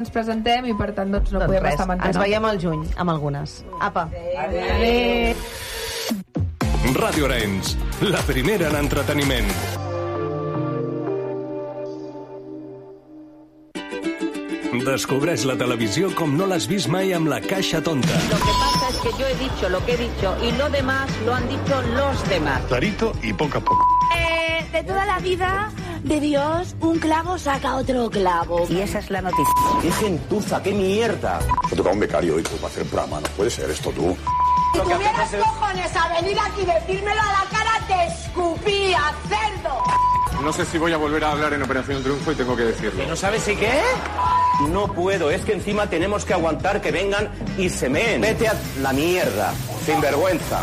ens presentem i per tant doncs, no Doncs podem res, estar amb ens veiem al juny, amb algunes. Apa. Adéu. Ràdio Arenys, la primera en entreteniment. Descobreix la televisió com no l'has vist mai amb la caixa tonta. Lo que pasa es que yo he dicho lo que he dicho y lo demás lo han dicho los demás. Clarito y poco a poco. Eh, de toda la vida de Dios, un clavo saca otro clavo. Y esa es la noticia. ¡Qué gentuza, qué mierda! Me toca un becario hoy para hacer programa. No puede ser esto tú. Si tuvieras cojones a venir aquí y decírmelo a la cara, te escupía, cerdo. No sé si voy a volver a hablar en Operación Triunfo y tengo que decirlo. ¿No sabes si qué? No puedo, es que encima tenemos que aguantar que vengan y se meen. Vete a la mierda, sin vergüenza.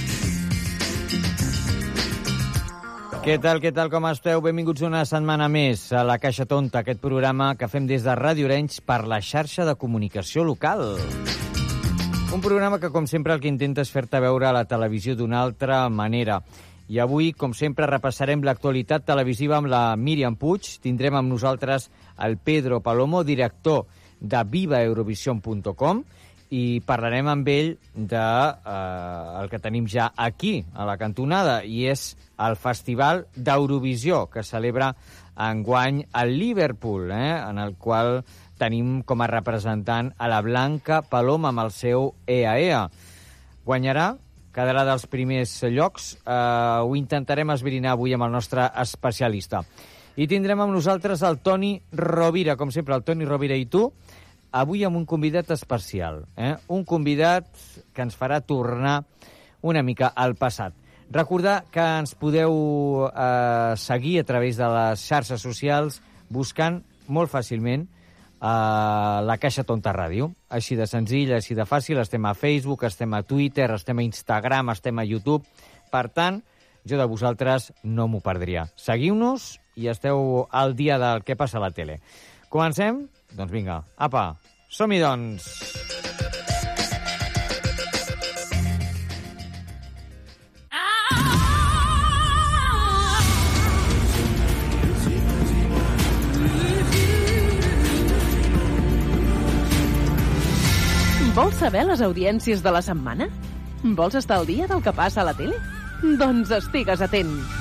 Què tal, què tal, com esteu? Benvinguts una setmana més a La Caixa Tonta, aquest programa que fem des de Ràdio Orenys per la xarxa de comunicació local. Un programa que, com sempre, el que intenta és fer-te veure la televisió d'una altra manera. I avui, com sempre, repassarem l'actualitat televisiva amb la Míriam Puig. Tindrem amb nosaltres el Pedro Palomo, director de vivaeurovision.com, i parlarem amb ell de eh, el que tenim ja aquí, a la cantonada, i és el Festival d'Eurovisió, que celebra enguany a Liverpool, eh, en el qual tenim com a representant a la Blanca Paloma amb el seu EAEA. Guanyarà, quedarà dels primers llocs. Eh, ho intentarem esbrinar avui amb el nostre especialista. I tindrem amb nosaltres el Toni Rovira, com sempre, el Toni Rovira i tu, avui amb un convidat especial, eh? un convidat que ens farà tornar una mica al passat. Recordar que ens podeu eh, seguir a través de les xarxes socials buscant molt fàcilment eh, la Caixa Tonta Ràdio. Així de senzill, així de fàcil. Estem a Facebook, estem a Twitter, estem a Instagram, estem a YouTube. Per tant, jo de vosaltres no m'ho perdria. Seguiu-nos i esteu al dia del que passa a la tele. Comencem? Doncs vinga, apa, som-hi doncs! Vols saber les audiències de la setmana? Vols estar al dia del que passa a la tele? Doncs estigues atent.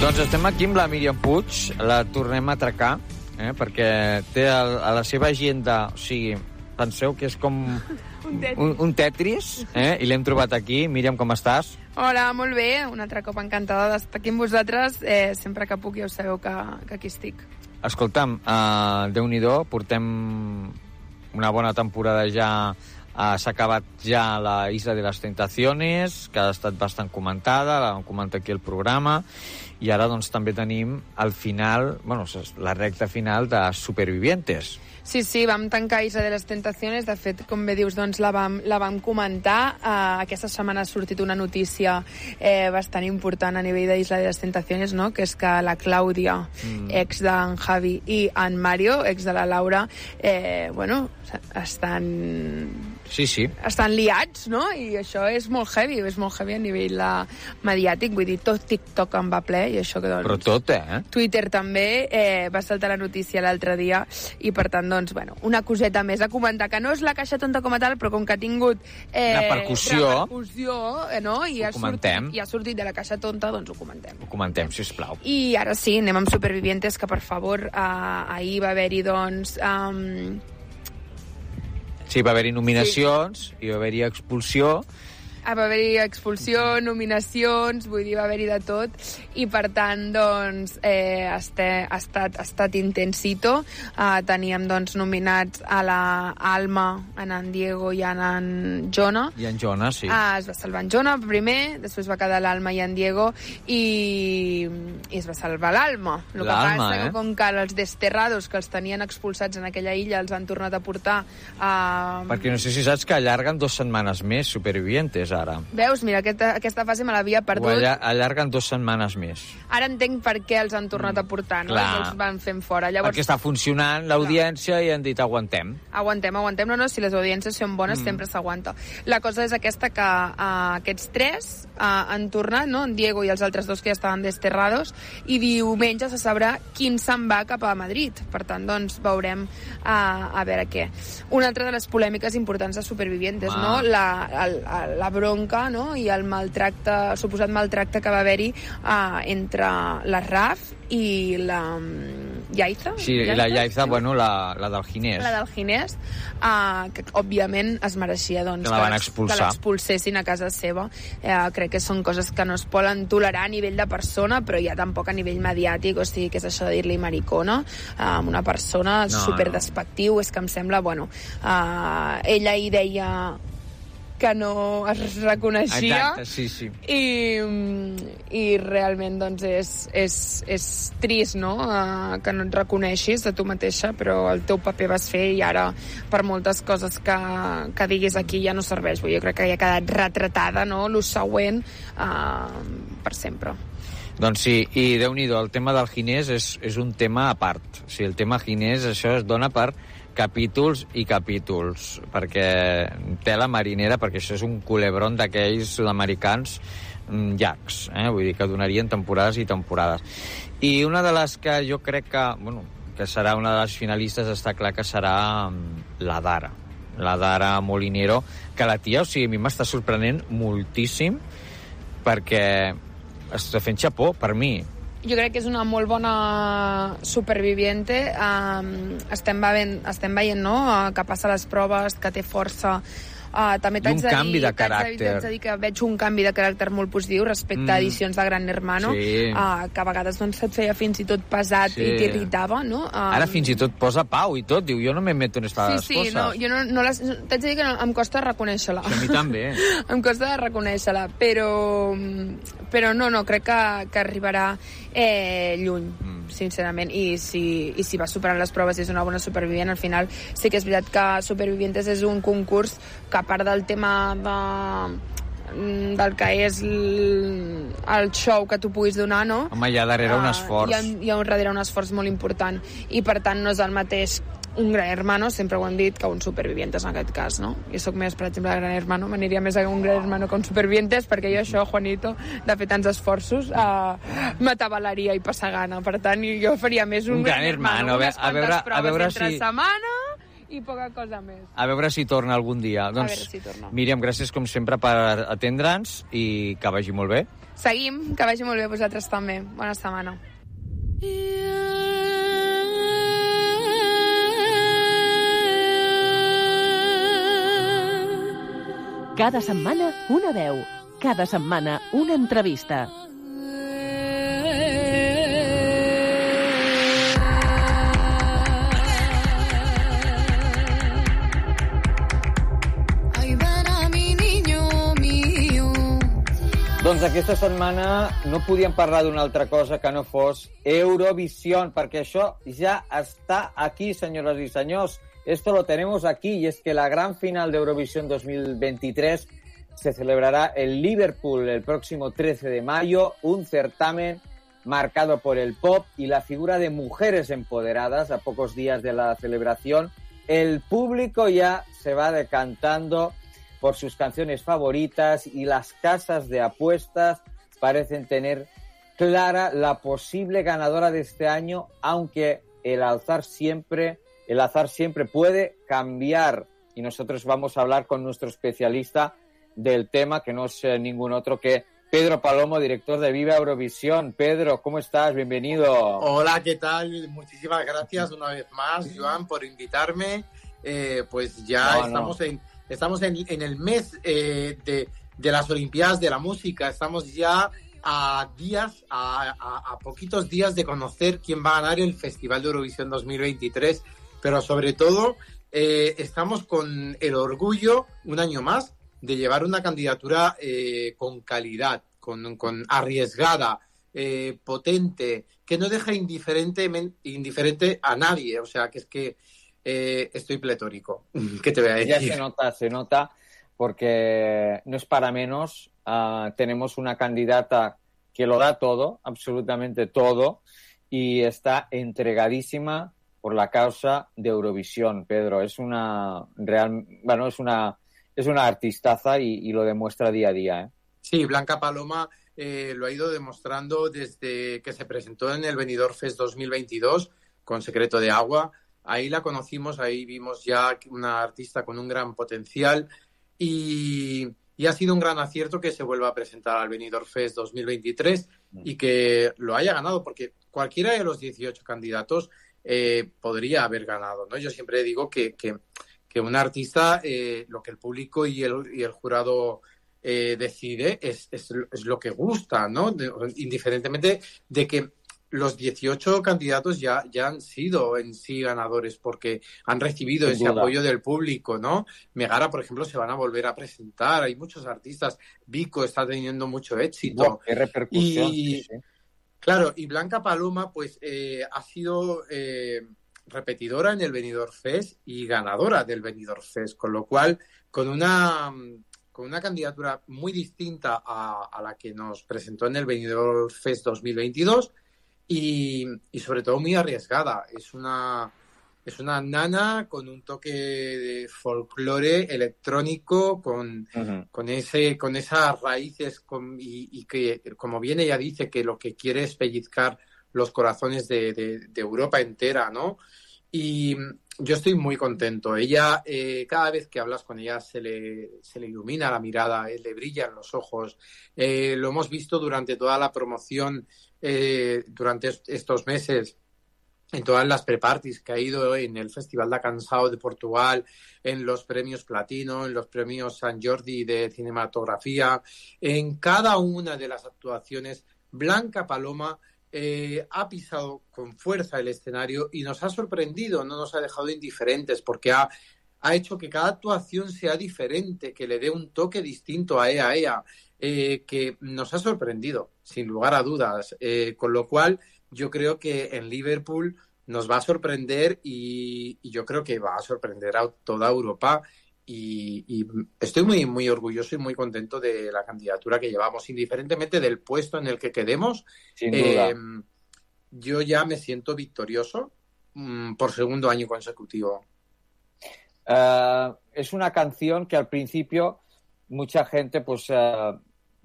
Doncs estem aquí amb la Míriam Puig, la tornem a atracar, eh, perquè té el, a la seva agenda, o sigui, penseu que és com Un tetris. un, un tetris, eh, i l'hem trobat aquí. Míriam, com estàs? Hola, molt bé. Un altre cop encantada d'estar aquí amb vosaltres. Eh, sempre que puc ja ho sabeu que, que aquí estic. Escolta'm, uh, Déu-n'hi-do, portem una bona temporada ja Uh, S'ha acabat ja la Isla de les Tentaciones, que ha estat bastant comentada, la vam comentar aquí al programa, i ara doncs també tenim el final, bueno, la recta final de Supervivientes. Sí, sí, vam tancar Isla de les Tentaciones. De fet, com bé dius, doncs la vam, la vam comentar. Uh, aquesta setmana ha sortit una notícia eh, bastant important a nivell d'Isla de les Tentaciones, no? que és que la Clàudia, mm. ex d'en Javi, i en Mario, ex de la Laura, eh, bueno, estan Sí, sí. estan liats, no? I això és molt heavy, és molt heavy a nivell la, mediàtic, vull dir, tot TikTok en va ple, i això que doncs... Però tot, eh? Twitter també eh, va saltar la notícia l'altre dia, i per tant, doncs, bueno, una coseta més a comentar, que no és la caixa tonta com a tal, però com que ha tingut... Eh, repercussió, repercussió eh, no? I ho ha comentem. Sortit, I ha sortit de la caixa tonta, doncs ho comentem. Ho comentem, sisplau. I ara sí, anem amb Supervivientes, que per favor, eh, ahir va haver-hi, doncs... Um, Sí, va haver-hi nominacions, sí. i va haver-hi expulsió, Ah, va haver-hi expulsió, nominacions, vull dir, va haver-hi de tot, i per tant, doncs, eh, este, ha, estat, ha estat intensito. Uh, teníem, doncs, nominats a la Alma, en en Diego i en en Jona. I en Jona, sí. Ah, es va salvar en Jona primer, després va quedar l'Alma i en Diego, i, i es va salvar l'Alma. El que passa eh? que com que els desterrados que els tenien expulsats en aquella illa els han tornat a portar a... Perquè no sé si saps que allarguen dues setmanes més Supervivientes, ara. Veus, mira, aquesta, aquesta fase me l'havia Ho perdut. alla- allarguen dues setmanes més. Ara entenc per què els han tornat a portar, no? Clar. Els van fent fora. Llavors, Perquè està funcionant l'audiència i han dit aguantem. aguantem, aguantem. No, no, si les audiències són bones, Mm. mm. sempre s'aguanta. La cosa és aquesta que uh, aquests tres uh, han tornat, no? En Diego i els altres dos que ja estaven desterrados, i diumenge se sabrà quin se'n va cap a Madrid. Per tant, doncs, veurem uh, a veure què. Una altra de les polèmiques importants de Supervivientes, Ah. no? La, el, el, la bronca no? i el maltracte, el suposat maltracte que va haver-hi uh, entre la Raf i la um, Yaiza. Sí, i la Yaiza, bueno, la, la del Ginés. la del Ginés, uh, que òbviament es mereixia doncs, Que la que l'expulsessin a casa seva. Uh, crec que són coses que no es poden tolerar a nivell de persona, però ja tampoc a nivell mediàtic, o sigui, que és això de dir-li maricona a uh, una persona No, super despectiu, és que em sembla, bueno, uh, ella hi deia que no es reconeixia Exacte, sí, sí. i, i realment doncs és, és, és trist no? Uh, que no et reconeixis de tu mateixa però el teu paper vas fer i ara per moltes coses que, que diguis aquí ja no serveix jo crec que ja ha quedat retratada no? el següent uh, per sempre Doncs sí, i déu nhi el tema del Ginés és, és un tema a part. O sigui, el tema Ginés, això es dona per capítols i capítols, perquè tela marinera, perquè això és un culebron d'aquells sud-americans mm, llargs, eh? vull dir que donarien temporades i temporades. I una de les que jo crec que, bueno, que serà una de les finalistes, està clar que serà mm, la Dara, la Dara Molinero, que la tia, o sigui, a mi m'està sorprenent moltíssim, perquè està fent xapó, per mi. Jo crec que és una molt bona superviviente. Um, estem, veient, estem veient no? uh, que passa les proves, que té força. Uh, també I t'haig un de dir, canvi de t'haig caràcter. t'haig de dir que veig un canvi de caràcter molt positiu respecte Mm. a edicions de Gran Hermano, Sí. uh, que a vegades doncs, se't feia fins i tot pesat Sí. i t'irritava, no? Um, Ara fins i tot posa pau i tot, diu, jo no me meto en estas Sí, sí, coses. no, jo no, no les... T'haig de dir que no, em costa reconèixer-la. Sí, a mi també. em costa reconèixer-la, però, però no, no, crec que, que arribarà eh, lluny, mm. Sincerament, i si, i si va superant les proves i és una bona supervivent, al final sí que és veritat que Supervivientes és un concurs que a part del tema de mm, del que és el show que tu puguis donar, no? Home, hi ha darrere un Ah, esforç. Hi ha, hi ha un darrere un esforç molt important i per tant no és el mateix un gran hermano, sempre ho hem dit, que un supervivientes en aquest cas, no? Jo sóc més, per exemple, de gran hermano, m'aniria més a un gran hermano que un supervivientes, perquè jo això, Juanito, de fer tants esforços, eh, m'atabalaria i passar gana. Per tant, jo faria més un, Un gran hermano, a unes ve- a veure- a veure entre si- setmana i poca cosa més. A veure si torna algun dia. Doncs, veure si torna. Míriam, gràcies com sempre per atendre'ns i que vagi molt bé. Seguim, que vagi molt bé vosaltres també. Bona setmana. Cada setmana una veu. Cada setmana una entrevista. Ay, ven a mi niño mío. Doncs aquesta setmana no podíem parlar d'una altra cosa que no fos Eurovision, perquè això ja està aquí, senyores i senyors. Esto lo tenemos aquí, y es que la gran final de Eurovisión 2023 se celebrará en Liverpool el próximo 13 de mayo, un certamen marcado por el pop y la figura de mujeres empoderadas a pocos días de la celebración. El público ya se va decantando por sus canciones favoritas y las casas de apuestas parecen tener clara la posible ganadora de este año, aunque el azar siempre, el azar siempre puede cambiar. Y nosotros vamos a hablar con nuestro especialista del tema, que no es eh, ningún otro que Pedro Palomo, director de Viva Eurovisión. Pedro, ¿cómo estás? Bienvenido. Hola, ¿qué tal? Muchísimas gracias una vez más, Joan, por invitarme. Eh, pues ya No, no. estamos en estamos en, en el mes eh, de, de las Olimpiadas de la Música. Estamos ya a días, a, a- a poquitos días de conocer quién va a ganar el Festival de Eurovisión 2023, pero sobre todo eh, estamos con el orgullo, un año más, de llevar una candidatura eh, con calidad, con, con arriesgada, eh, potente, que no deja indiferente, indiferente a nadie. O sea, que es que estoy pletórico. ¿Qué te voy a Ya decir? se nota, se nota, porque no es para menos. ah, tenemos una candidata que lo da todo, absolutamente todo, y está entregadísima por la causa de Eurovisión, Pedro. Es una real, bueno, es una, es una artistaza y, y lo demuestra día a día. ¿eh? Sí, Blanca Paloma eh, lo ha ido demostrando desde que se presentó en el Benidorm Fest 2022 con Secreto de Agua. Ahí la conocimos, ahí vimos ya una artista con un gran potencial y, y ha sido un gran acierto que se vuelva a presentar al Benidorm Fest 2023 y que lo haya ganado, porque cualquiera de los 18 candidatos eh, podría haber ganado. ¿no? Yo siempre digo que, que, que un artista, eh, lo que el público y el, y el jurado eh, decide es, es, es, lo que gusta, ¿no? De, indiferentemente de que los 18 candidatos ya, ya han sido en sí ganadores porque han recibido Sin ese duda. apoyo del público, ¿no? Megara, por ejemplo, se van a volver a presentar, hay muchos artistas, Vico está teniendo mucho éxito. Buah, qué repercusión. Y, sí, sí. Claro, y Blanca Paloma, pues eh, ha sido eh, repetidora en el Benidorm Fest y ganadora del Benidorm Fest, con lo cual, con una, con una candidatura muy distinta a, la que nos presentó en el Benidorm Fest 2022 y, y sobre todo muy arriesgada. Es una, es una nana con un toque de folclore electrónico, con, con ese con esas raíces con- y, y que como bien ella dice que lo que quiere es pellizcar los corazones de, de- de Europa entera no y yo estoy muy contento. Ella eh, cada vez que hablas con ella se le se le ilumina la mirada eh, le brillan los ojos. Eh, lo hemos visto durante toda la promoción durante est- estos meses en todas las pre-parties que ha ido en el Festival da Cansao de Portugal, en los premios Platino, en los premios San Jordi de cinematografía, en cada una de las actuaciones, Blanca Paloma eh, ha pisado con fuerza el escenario y nos ha sorprendido, no nos ha dejado indiferentes, porque ha, ha hecho que cada actuación sea diferente, que le dé un toque distinto a ella, a ella eh, que nos ha sorprendido, sin lugar a dudas. Eh, con lo cual, yo creo que en Liverpool nos va a sorprender y, y yo creo que va a sorprender a toda Europa. Y, y estoy muy, muy orgulloso y muy contento de la candidatura que llevamos, indiferentemente del puesto en el que quedemos. Sin duda. eh, yo ya me siento victorioso mm, por segundo año consecutivo. Eh, es una canción que al principio mucha gente pues eh,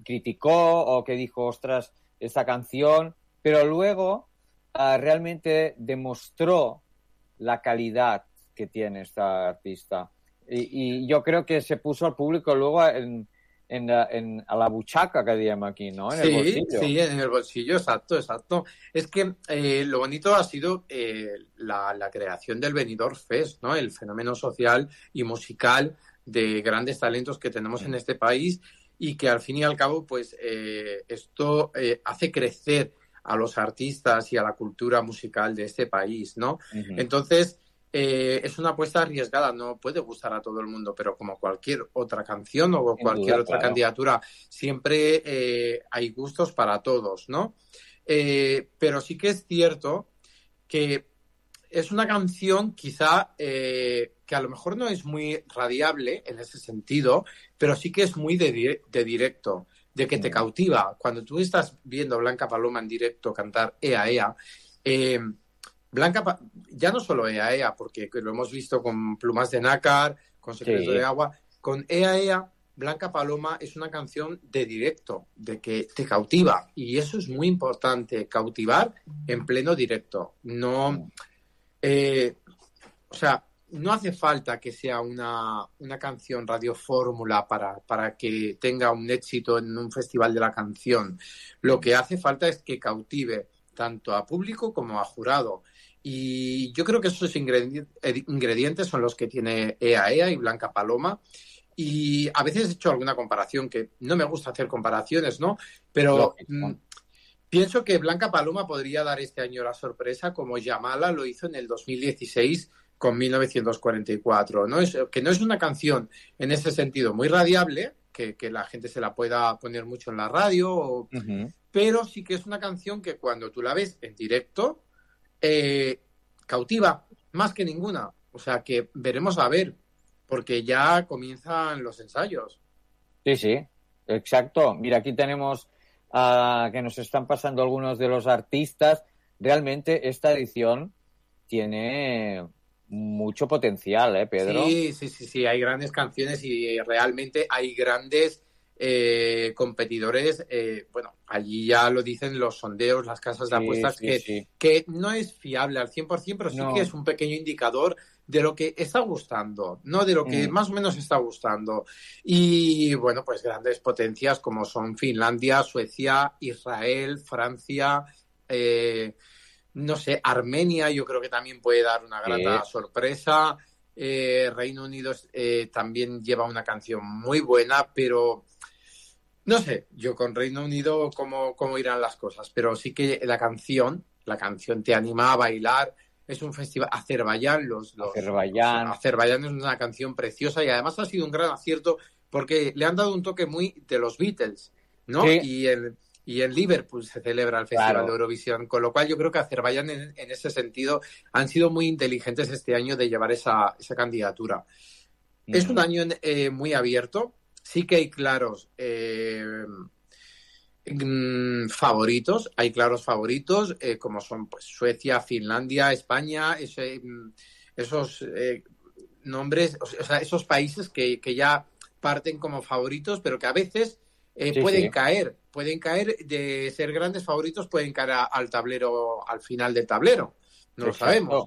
criticó o que dijo, ostras, esta canción, pero luego eh, realmente demostró la calidad que tiene esta artista. Y, y yo creo que se puso al público luego en, en, la- en- a la buchaca que diem aquí, ¿no? En el sí, bolsillo. sí, en el bolsillo, exacto, exacto. Es que eh, lo bonito ha sido eh, la, la creación del Benidorm Fest, ¿no? El fenómeno social y musical de grandes talentos que tenemos en este país y que al fin y al cabo, pues eh, esto hace crecer a los artistas y a la cultura musical de este país, ¿no? Entonces, eh, es una apuesta arriesgada, no puede gustar a todo el mundo, pero como cualquier otra canción o cualquier duda, otra claro. candidatura, siempre eh, hay gustos para todos, ¿no? Eh, pero sí que es cierto que es una canción quizá que a lo mejor no es muy radiable en ese sentido, pero sí que es muy de, di- de directo, de que te cautiva. Cuando tú estás viendo a Blanca Paloma en directo cantar Ea Ea, eh, Blanca, Pa- ya no solo Ea Ea, porque lo hemos visto con Plumas de Nácar, con Secreto Sí. de Agua, con Ea Ea, Blanca Paloma es una canción de directo, de que te cautiva. Y eso es muy importante, cautivar en pleno directo. No, eh, o sea, no hace falta que sea una, una canción radiofórmula para, para que tenga un éxito en un festival de la canción. Lo que hace falta es que cautive tanto a público como a jurado. Y yo creo que esos ingredi- ingredientes son los que tiene EAEA y Blanca Paloma. Y a veces he hecho alguna comparación, que no me gusta hacer comparaciones, ¿no? Pero mm, pienso que Blanca Paloma podría dar este año la sorpresa como Yamala lo hizo en el 2016 con 1944, ¿no? Es, que no es una canción en ese sentido muy radiable, que, que la gente se la pueda poner mucho en la radio, o- pero sí que es una canción que cuando tú la ves en directo, eh, cautiva más que ninguna. O sea que veremos a ver, porque ya comienzan los ensayos. Sí, sí, exacto. Mira, aquí tenemos ah, que nos están pasando algunos de los artistas. Realmente esta edición tiene mucho potencial, ¿eh, Pedro? Sí, sí, sí, sí, hay grandes canciones y realmente hay grandes eh, competidores. eh, bueno, allí ya lo dicen los sondeos, las casas de Sí, apuestas, sí, que, sí. que no es fiable al 100%, pero sí No. que es un pequeño indicador de lo que está gustando, no de lo que Mm. más o menos está gustando. Y bueno, pues grandes potencias como son Finlandia, Suecia, Israel, Francia, eh, no sé, Armenia, yo creo que también puede dar una grata sorpresa. Eh, Reino Unido eh, también lleva una canción muy buena, pero no sé, yo con Reino Unido cómo, cómo irán las cosas, pero sí que la canción, la canción te anima a bailar. Es un festival, Azerbaiyán, los, los- Azerbaiyán. Azerbaiyán es una canción preciosa y además ha sido un gran acierto porque le han dado un toque muy de los Beatles, ¿no? Sí. Y en, y en Liverpool se celebra el Festival Claro. de Eurovisión, con lo cual yo creo que Azerbaiyán en, en ese sentido han sido muy inteligentes este año de llevar esa, esa candidatura. Es un año eh, muy abierto, sí que hay claros eh, mm, favoritos, hay claros favoritos, eh, como son pues Suecia, Finlandia, España, ese, mm, esos eh, nombres, o sea, esos países que, que ya parten como favoritos, pero que a veces eh, Sí, pueden sí. caer, pueden caer de ser grandes favoritos, pueden caer a- al tablero, al final del tablero. No lo sabemos.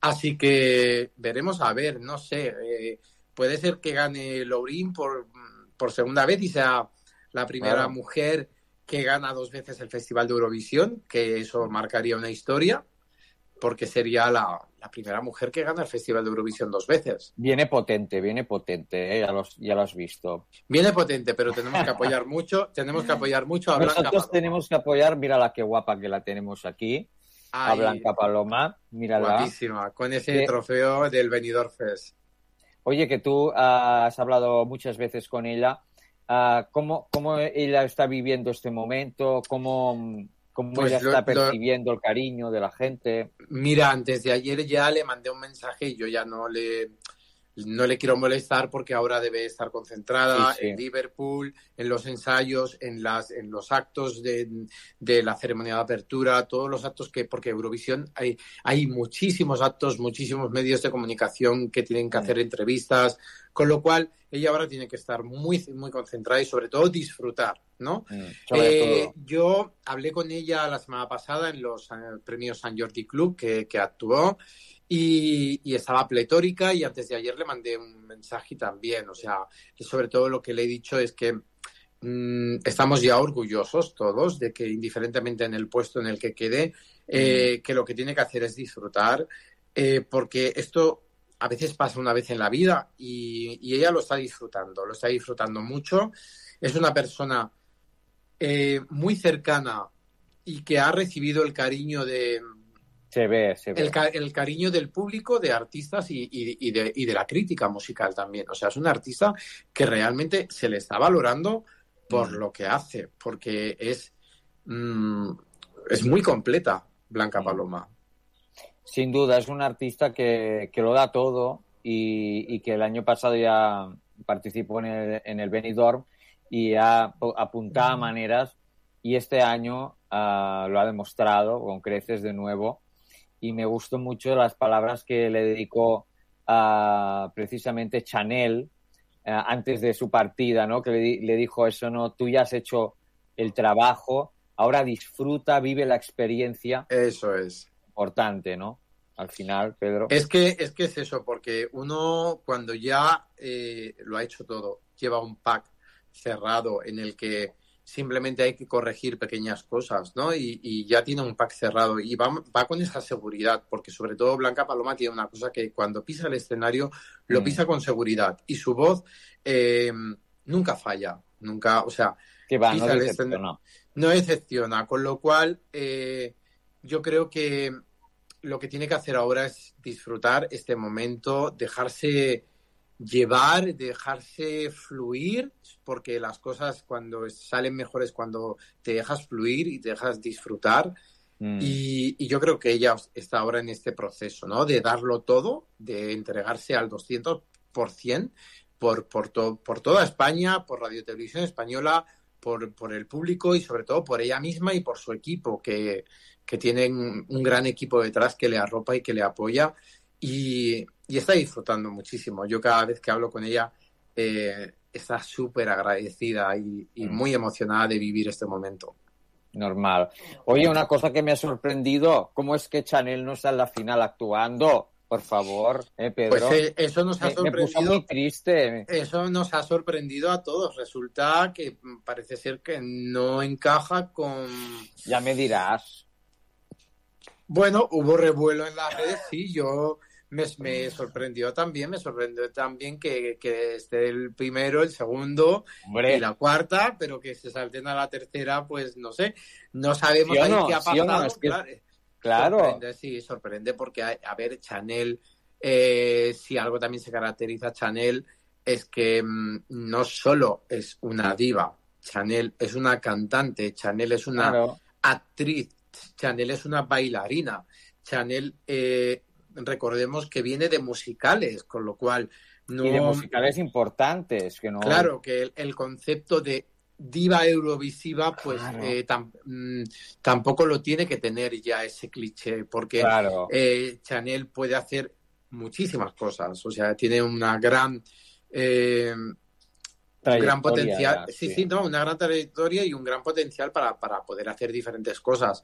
Así que veremos a ver, no sé, eh, puede ser que gane Laurín por, por segunda vez y sea la primera Claro. mujer que gana dos veces el Festival de Eurovisión, que eso marcaría una historia, porque sería la, la primera mujer que gana el Festival de Eurovisión dos veces. Viene potente, viene potente, ¿eh? ya, los- ya lo has visto. Viene potente, pero tenemos que apoyar mucho, tenemos que apoyar mucho a Blanca Nosotros tenemos que apoyar, mira la que guapa que la tenemos aquí, a Ay, Blanca Paloma, mírala. guapísima, con ese Sí. trofeo del Benidorm Fest. Oye, que tú has hablado muchas veces con ella. ah, ¿cómo, ¿Cómo ella está viviendo este momento? ¿Cómo, cómo Pues ella lo- está lo- percibiendo el cariño de la gente? Mira, antes de ayer ya le mandé un mensaje y yo ya no le, no le quiero molestar porque ahora debe estar concentrada Sí, sí. en Liverpool, en los ensayos, en, las, en los actos de, de la ceremonia de apertura, todos los actos que, porque Eurovisión hay, hay muchísimos actos, muchísimos medios de comunicación que tienen que hacer entrevistas, con lo cual ella ahora tiene que estar muy, muy concentrada y sobre todo disfrutar, ¿no? Mm, Eh, yo hablé con ella la semana pasada en los eh, premios San Jordi Club que, que actuó y, y estaba pletórica y antes de ayer le mandé un mensaje también. O sea, y sobre todo lo que le he dicho es que mm, estamos ya orgullosos todos de que indiferentemente en el puesto en el que quede, eh, que lo que tiene que hacer es disfrutar eh, porque esto a veces pasa una vez en la vida y, y ella lo está disfrutando, lo está disfrutando mucho. Es una persona eh, muy cercana y que ha recibido el cariño de Se ve, se ve. el, ca- el cariño del público, de artistas y, y- y de, y de la crítica musical también. O sea, es un artista que realmente se le está valorando por Mm. lo que hace, porque es, mm, es muy completa Blanca Mm. Paloma. Sin duda, es un artista que, que lo da todo y, y que el año pasado ya participó en el, en el Benidorm y ha po- apuntado maneras y este año ah, lo ha demostrado con creces de nuevo y me gustó mucho las palabras que le dedicó a precisamente Chanel ah, antes de su partida, ¿no? Que le, le dijo eso, ¿no? Tú ya has hecho el trabajo, ahora disfruta, vive la experiencia. Eso es. Importante, ¿no? Al final, Pedro. Es que, es que es eso, porque uno cuando ya eh, lo ha hecho todo, lleva un pack cerrado en el que simplemente hay que corregir pequeñas cosas, ¿no? Y, y ya tiene un pack cerrado y va, va, con esa seguridad, porque sobre todo Blanca Paloma tiene una cosa que cuando pisa el escenario lo Mm. pisa con seguridad y su voz eh, nunca falla, nunca, o sea, Que va, no el decepciona. no decepciona, con lo cual eh, yo creo que lo que tiene que hacer ahora es disfrutar este momento, dejarse llevar, dejarse fluir, porque las cosas cuando salen mejores cuando te dejas fluir y te dejas disfrutar. Mm. Y, y yo creo que ella está ahora en este proceso, ¿no? De darlo todo, de entregarse al 200% por, por, to- por toda España, por Radio Televisión Española, por, por el público y sobre todo por ella misma y por su equipo, que, que tienen un gran equipo detrás que le arropa y que le apoya y, y está disfrutando muchísimo. Yo cada vez que hablo con ella eh, está súper agradecida y, y muy emocionada de vivir este momento. Normal. Oye, una cosa que me ha sorprendido, ¿cómo es que Chanel no está en la final actuando? Por favor, ¿eh, Pedro? Pues eh, eso nos ha Me- me puso sorprendido. muy triste. Eso nos ha sorprendido a todos. Resulta que mm, parece ser que no encaja con. Ya me dirás. Bueno, hubo revuelo en las redes, sí, yo me, me sorprendió también, me sorprendió también que, que esté el primero, el segundo Hombre. y la cuarta, pero que se salten a la tercera, pues no sé, no sabemos ¿Sí o ahí no? qué ha ¿Sí o pasado. no? Es que- claro. claro. Sorprende, sí, sorprende porque, a, a ver, Chanel, eh, si algo también se caracteriza a Chanel es que mm, no solo es una diva, Chanel es una cantante, Chanel es una Claro. actriz, Chanel es una bailarina, Chanel, eh, recordemos que viene de musicales, con lo cual no... Y de musicales importantes, que no... Claro, que el, el concepto de diva eurovisiva, pues Claro. eh, tam- mm, tampoco lo tiene que tener ya ese cliché, porque Claro. eh, Chanel puede hacer muchísimas cosas, o sea, tiene una gran... eh, un gran potencial, sí, sí. sí, no, una gran trayectoria y un gran potencial para, para poder hacer diferentes cosas.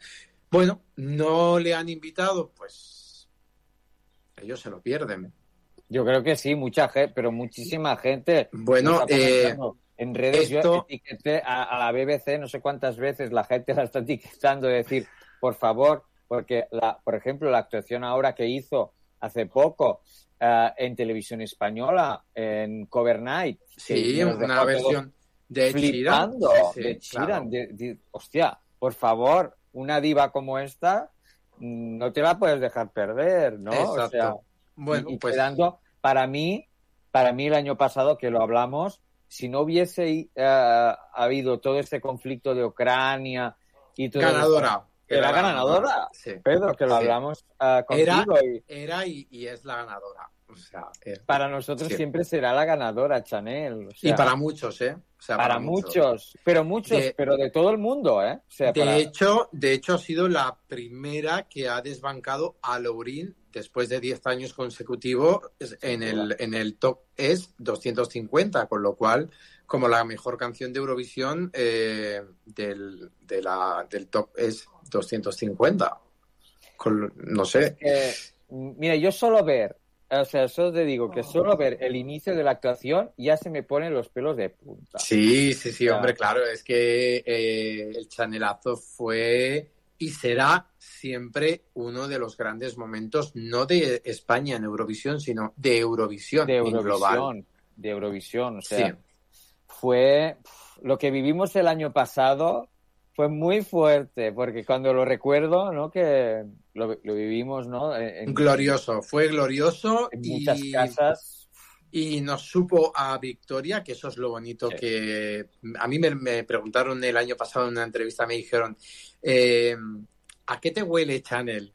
Bueno, no le han invitado, pues ellos se lo pierden. Yo creo que sí, mucha gente, pero muchísima gente. Bueno, eh, en redes esto- yo etiqueté a, a la BBC no sé cuántas veces, la gente la está etiquetando de decir, por favor, porque, la, por ejemplo, la actuación ahora que hizo hace poco eh, en televisión española, en Cover Night. Sí, una versión de Sí, claro. De- hostia, por favor, una diva como esta no te la puedes dejar perder, ¿no? O Exacto. sea, Bueno, y, y pues- quedando, para mí, para mí el año pasado que lo hablamos, si no hubiese eh, habido todo este conflicto de Ucrania y todo Ganadora. Era, Era ganadora. ganadora, sí. Pedro, que lo Sí. hablamos Era, contigo y era y, y es la ganadora. O sea, es- para nosotros siempre será la ganadora, Chanel. o y para muchos, ¿eh? O sea, para, muchos. pero muchos, De- pero de todo el mundo, ¿eh? O sea, De para- hecho, de hecho, ha sido la primera que ha desbancado a Lourín después de 10 años consecutivos en el, en el top es 250, con lo cual, como la mejor canción de Eurovisión eh, del, de la, del top es 250. Con- no sé. mira, yo solo ver, o sea, solo te digo que solo ver el inicio de la actuación ya se me ponen los pelos de punta. Sí, sí, sí, hombre, claro, es que eh, el chanelazo fue y será siempre uno de los grandes momentos, no de España en Eurovisión, sino de Eurovisión, de. Eurovisión, de Eurovisión, o sea, Sí. fue lo que vivimos el año pasado fue muy fuerte, porque cuando lo recuerdo, ¿no? Que lo, lo vivimos, ¿no? En, Glorioso, fue glorioso en y, muchas casas. y nos supo a victoria, que eso es lo bonito que a mí me, me preguntaron el año pasado en una entrevista, me dijeron, eh, ¿a qué te huele Chanel?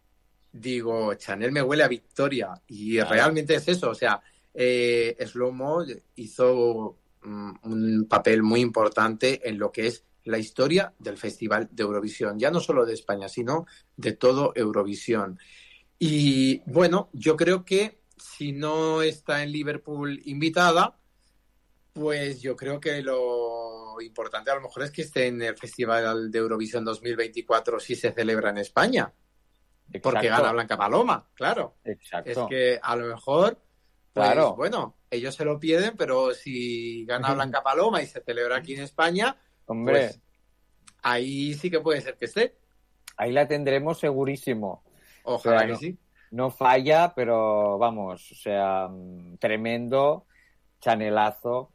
Digo, Chanel me huele a victoria y realmente es eso, o sea, eh, Slomo hizo mm, un papel muy importante en lo que es la historia del Festival de Eurovisión, ya no solo de España, sino de todo Eurovisión. Y bueno, yo creo que si no está en Liverpool invitada, pues yo creo que lo importante a lo mejor es que esté en el Festival de Eurovisión 2024 si se celebra en España. Porque Exacto. gana Blanca Paloma, claro. Exacto. Es que a lo mejor, pues Claro. bueno, ellos se lo pierden, pero si gana. Blanca Paloma y se celebra aquí en España, Hombre, pues ahí sí que puede ser que esté. Ahí la tendremos segurísimo. Ojalá O sea, que no- sí. No falla, pero vamos, o sea, mm, tremendo chanelazo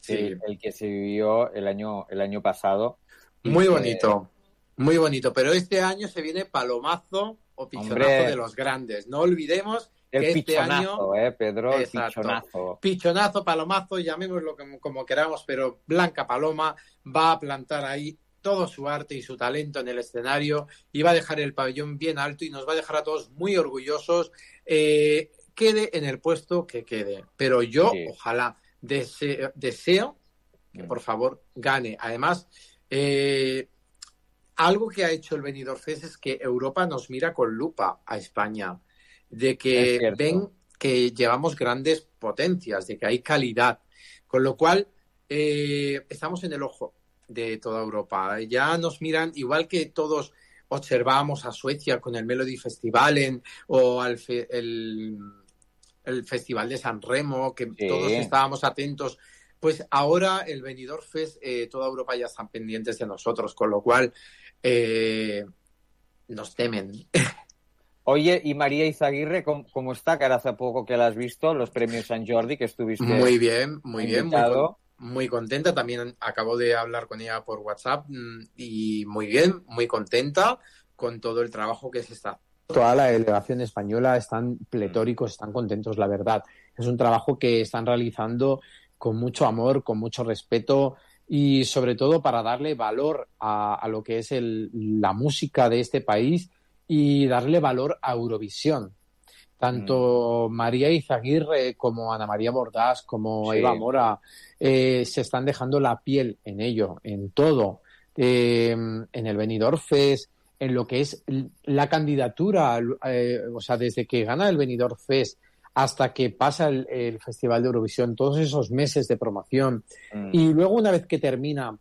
Sí. el, el que se vivió el año, el año pasado. Muy bonito, muy bonito. Pero este año se viene palomazo o pichonazo Hombre. de los grandes. No olvidemos El este pichonazo, año ¿eh, Pedro? El pichonazo. pichonazo, palomazo, llamémoslo como, como queramos, pero Blanca Paloma va a plantar ahí todo su arte y su talento en el escenario y va a dejar el pabellón bien alto y nos va a dejar a todos muy orgullosos. Eh, quede en el puesto que quede. Pero yo, Sí. ojalá, deseo, deseo que Mm. por favor gane. Además, eh, algo que ha hecho el Benidorm Fest es que Europa nos mira con lupa a España, de que ven que llevamos grandes potencias, de que hay calidad, con lo cual eh, estamos en el ojo de toda Europa. Ya nos miran igual que todos observamos a Suecia con el Melody Festivalen o al fe- el, el Festival de San Remo, que Sí. todos estábamos atentos. Pues ahora el Benidorm Fest, eh, toda Europa ya están pendientes de nosotros, con lo cual eh, nos temen. Oye, y María Izaguirre, ¿cómo, cómo está? Que ahora hace poco que la has visto, los premios San Jordi, que estuviste Muy bien, muy bien, muy, contenta. También acabo de hablar con ella por WhatsApp mm, y muy bien, muy contenta con todo el trabajo que se está. Toda la delegación española están pletóricos, están contentos, la verdad. Es un trabajo que están realizando con mucho amor, con mucho respeto y sobre todo para darle valor a, a lo que es el- la música de este país y darle valor a Eurovisión. Tanto María Izaguirre como Ana María Bordás, como Sí. Eva Mora, eh, se están dejando la piel en ello, en todo. Eh, en el Benidorm Fest, en lo que es la candidatura, eh, o sea, desde que gana el Benidorm Fest hasta que pasa el, el Festival de Eurovisión, todos esos meses de promoción, Mm. y luego una vez que termina,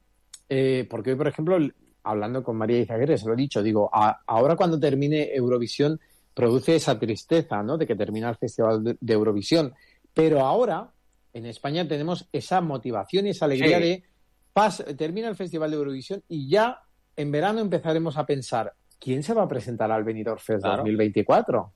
eh, porque hoy, por ejemplo, hablando con María Izaguirre, se lo he dicho, digo, a- ahora cuando termine Eurovisión produce esa tristeza, ¿no? De que termina el Festival de, de Eurovisión. Pero ahora, en España tenemos esa motivación y esa alegría Sí. de pas- termina el Festival de Eurovisión y ya en verano empezaremos a pensar, ¿quién se va a presentar al Benidorm Fest Claro. 2024?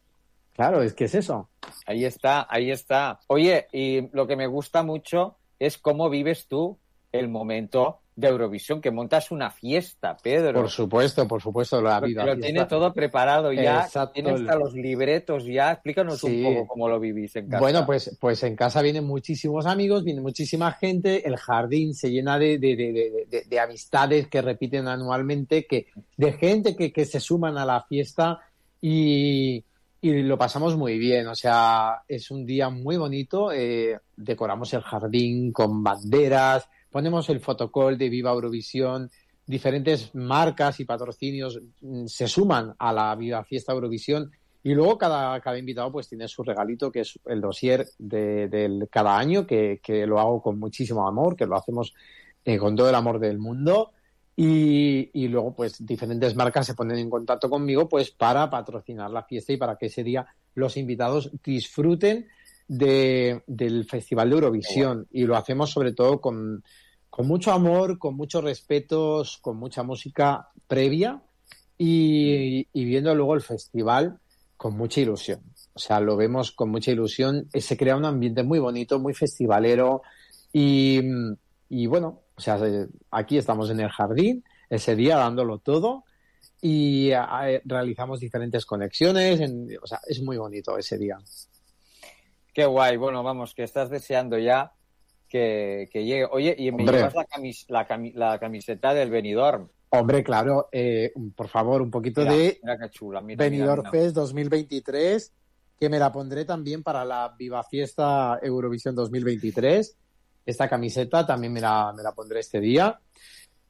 Claro, es que es eso. Ahí está, ahí está. Oye, y lo que me gusta mucho es cómo vives tú el momento de Eurovisión, que montas una fiesta, Pedro. Por supuesto, por supuesto, lo ha Porque habido. lo tiene todo preparado ya, Exacto. tiene hasta los libretos ya. Explícanos Sí. un poco cómo lo vivís en casa. Bueno, pues, pues en casa vienen muchísimos amigos, viene muchísima gente, el jardín se llena de, de- de- de- de- de amistades que repiten anualmente, que, de gente que, que se suman a la fiesta y, y lo pasamos muy bien. O sea, es un día muy bonito, eh, decoramos el jardín con banderas, ponemos el fotocall de Viva Eurovisión, diferentes marcas y patrocinios mm, se suman a la Viva Fiesta Eurovisión y luego cada, invitado pues tiene su regalito, que es el dossier de, cada año, que, que lo hago con muchísimo amor, que lo hacemos eh, con todo el amor del mundo. Y, y luego pues diferentes marcas se ponen en contacto conmigo pues para patrocinar la fiesta y para que ese día los invitados disfruten de, del Festival de Eurovisión. Y lo hacemos sobre todo con, con mucho amor, con muchos respetos, con mucha música previa y, y viendo luego el festival con mucha ilusión. O sea, lo vemos con mucha ilusión. Eh, Se crea un ambiente muy bonito, muy festivalero. Y, y bueno, o sea, eh, aquí estamos en el jardín, ese día dándolo todo. Y eh, realizamos diferentes conexiones. en- o sea, es muy bonito ese día. Qué guay. Bueno, vamos, que estás deseando ya que, que llegue. Oye, y me Hombre. llevas la, camis- la, cami- la camiseta del Benidorm. Hombre, claro, eh, por favor, un poquito Mira, de mira qué chula. Mira, Benidorm. Fest 2023, que me la pondré también para la Viva Fiesta Eurovisión 2023. Esta camiseta también me la, me la pondré este día.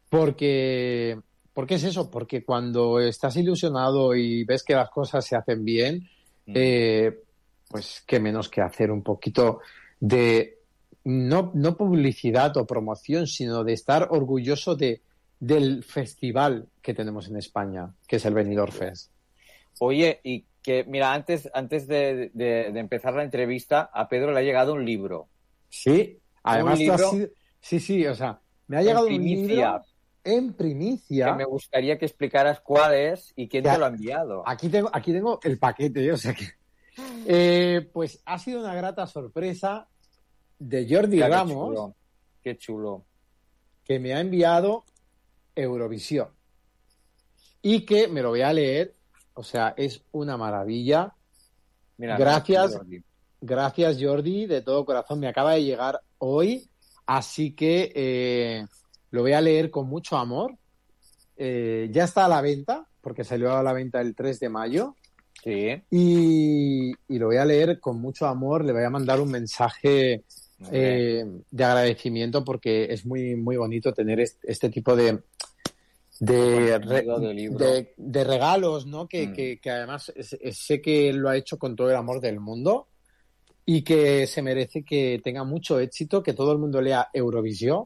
Porque, porque es eso, porque cuando estás ilusionado y ves que las cosas se hacen bien, eh, pues qué menos que hacer un poquito de no, no publicidad o promoción, sino de estar orgulloso de, del festival que tenemos en España, que es el Benidorm Fest. Oye, y que, mira, antes, antes de, de- de empezar la entrevista, a Pedro le ha llegado un libro. Sí, además tú has libro sido- sí, sí, o sea, me ha llegado un libro en primicia. Que me gustaría que explicaras cuál es y quién Ya. te lo ha enviado. Aquí tengo, aquí tengo el paquete, o sea que. Eh, pues ha sido una grata sorpresa de Jordi qué Ramos, chulo, Qué chulo. que me ha enviado Eurovisión. Y que me lo voy a leer, o sea, es una maravilla. Mira, Gracias. Jordi. Gracias, Jordi, de todo corazón. Me acaba de llegar hoy, así que eh, lo voy a leer con mucho amor. Eh, ya está a la venta, porque salió a la venta el 3 de mayo. Sí. Y, y lo voy a leer con mucho amor. Le voy a mandar un mensaje eh, de agradecimiento porque es muy, muy bonito tener est- este, tipo de, de, re- de de- de regalos, ¿no? Que, Mm. que- que además es- es- sé que lo ha hecho con todo el amor del mundo y que se merece que tenga mucho éxito, que todo el mundo lea Eurovisión.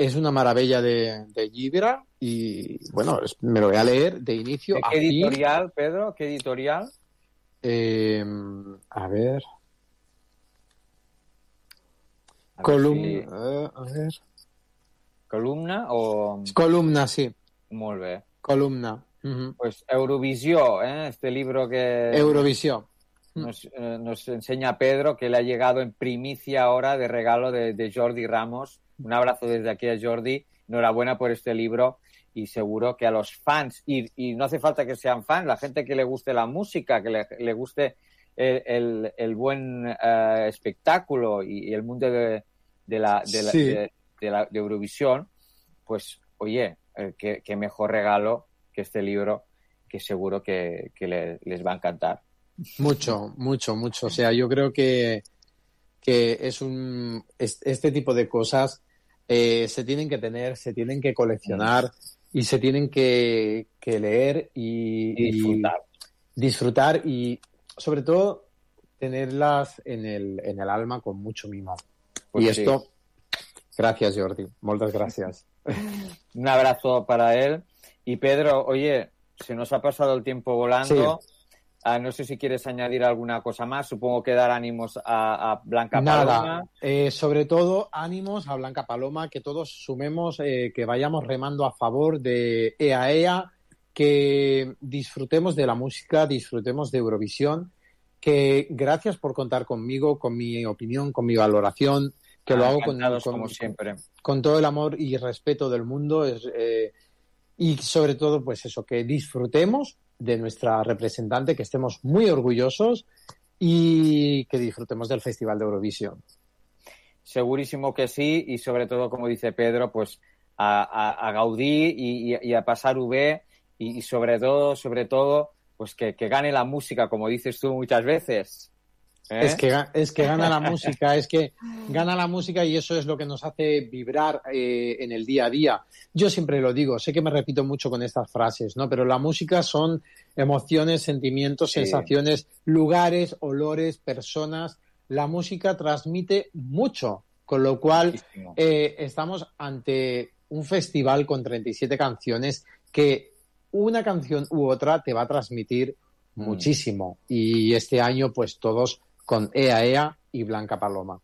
Es una maravilla de, de Libra y bueno, me lo voy a leer de inicio ¿De a qué fin. editorial, Pedro? ¿Qué editorial? Eh, a ver. A ver Columna. si- eh, a ver. Columna o... Columna, sí. Molt bé. Columna. Pues Eurovisión, ¿eh? este libro que Eurovisión. nos, eh, nos enseña Pedro, que le ha llegado en primicia ahora de regalo de, de Jordi Ramos. Un abrazo desde aquí a Jordi. Enhorabuena por este libro y seguro que a los fans, y, y no hace falta que sean fans, la gente que le guste la música, que le, le guste el, el- el buen eh, espectáculo y, y el mundo de, de la, de, la- Sí. de- de la- de Eurovisión, pues oye, eh, qué, qué mejor regalo que este libro que seguro que, que le- les va a encantar. Mucho, mucho, mucho. O sea, yo creo que, que es un es- este tipo de cosas eh, se tienen que tener, se tienen que coleccionar y se tienen que, que leer y, Y disfrutar. y disfrutar y sobre todo tenerlas en el, en el alma con mucho mimo. Pues y sí. esto, gracias Jordi, muchas gracias. Un abrazo para él. Y Pedro, oye, se nos ha pasado el tiempo volando. Ah, no sé si quieres añadir alguna cosa más. Supongo que dar ánimos a, a Blanca Nada, Paloma. eh, sobre todo ánimos a Blanca Paloma, que todos sumemos, eh, que vayamos remando a favor de EAEA, que disfrutemos de la música, disfrutemos de Eurovisión, que gracias por contar conmigo, con mi opinión, con mi valoración, que lo hago con, encantados, con- como siempre. con todo el amor y respeto del mundo. es, eh, y sobre todo, pues eso, que disfrutemos de nuestra representante, que estemos muy orgullosos y que disfrutemos del Festival de Eurovisión. Segurísimo que sí. Y sobre todo, como dice Pedro, pues a, a, Gaudí y a pasar V. Y, y sobre todo, sobre todo, pues que, que gane la música, como dices tú muchas veces. ¿Eh? Es, que, es que gana la música, es que gana la música y eso es lo que nos hace vibrar eh, en el día a día. Yo siempre lo digo, sé que me repito mucho con estas frases, ¿no? Pero la música son emociones, sentimientos, Sí. sensaciones, lugares, olores, personas. La música transmite mucho, con lo cual eh, estamos ante un festival con 37 canciones que una canción u otra te va a transmitir Mm. muchísimo. Y este año, pues todos con Ea Ea y Blanca Paloma.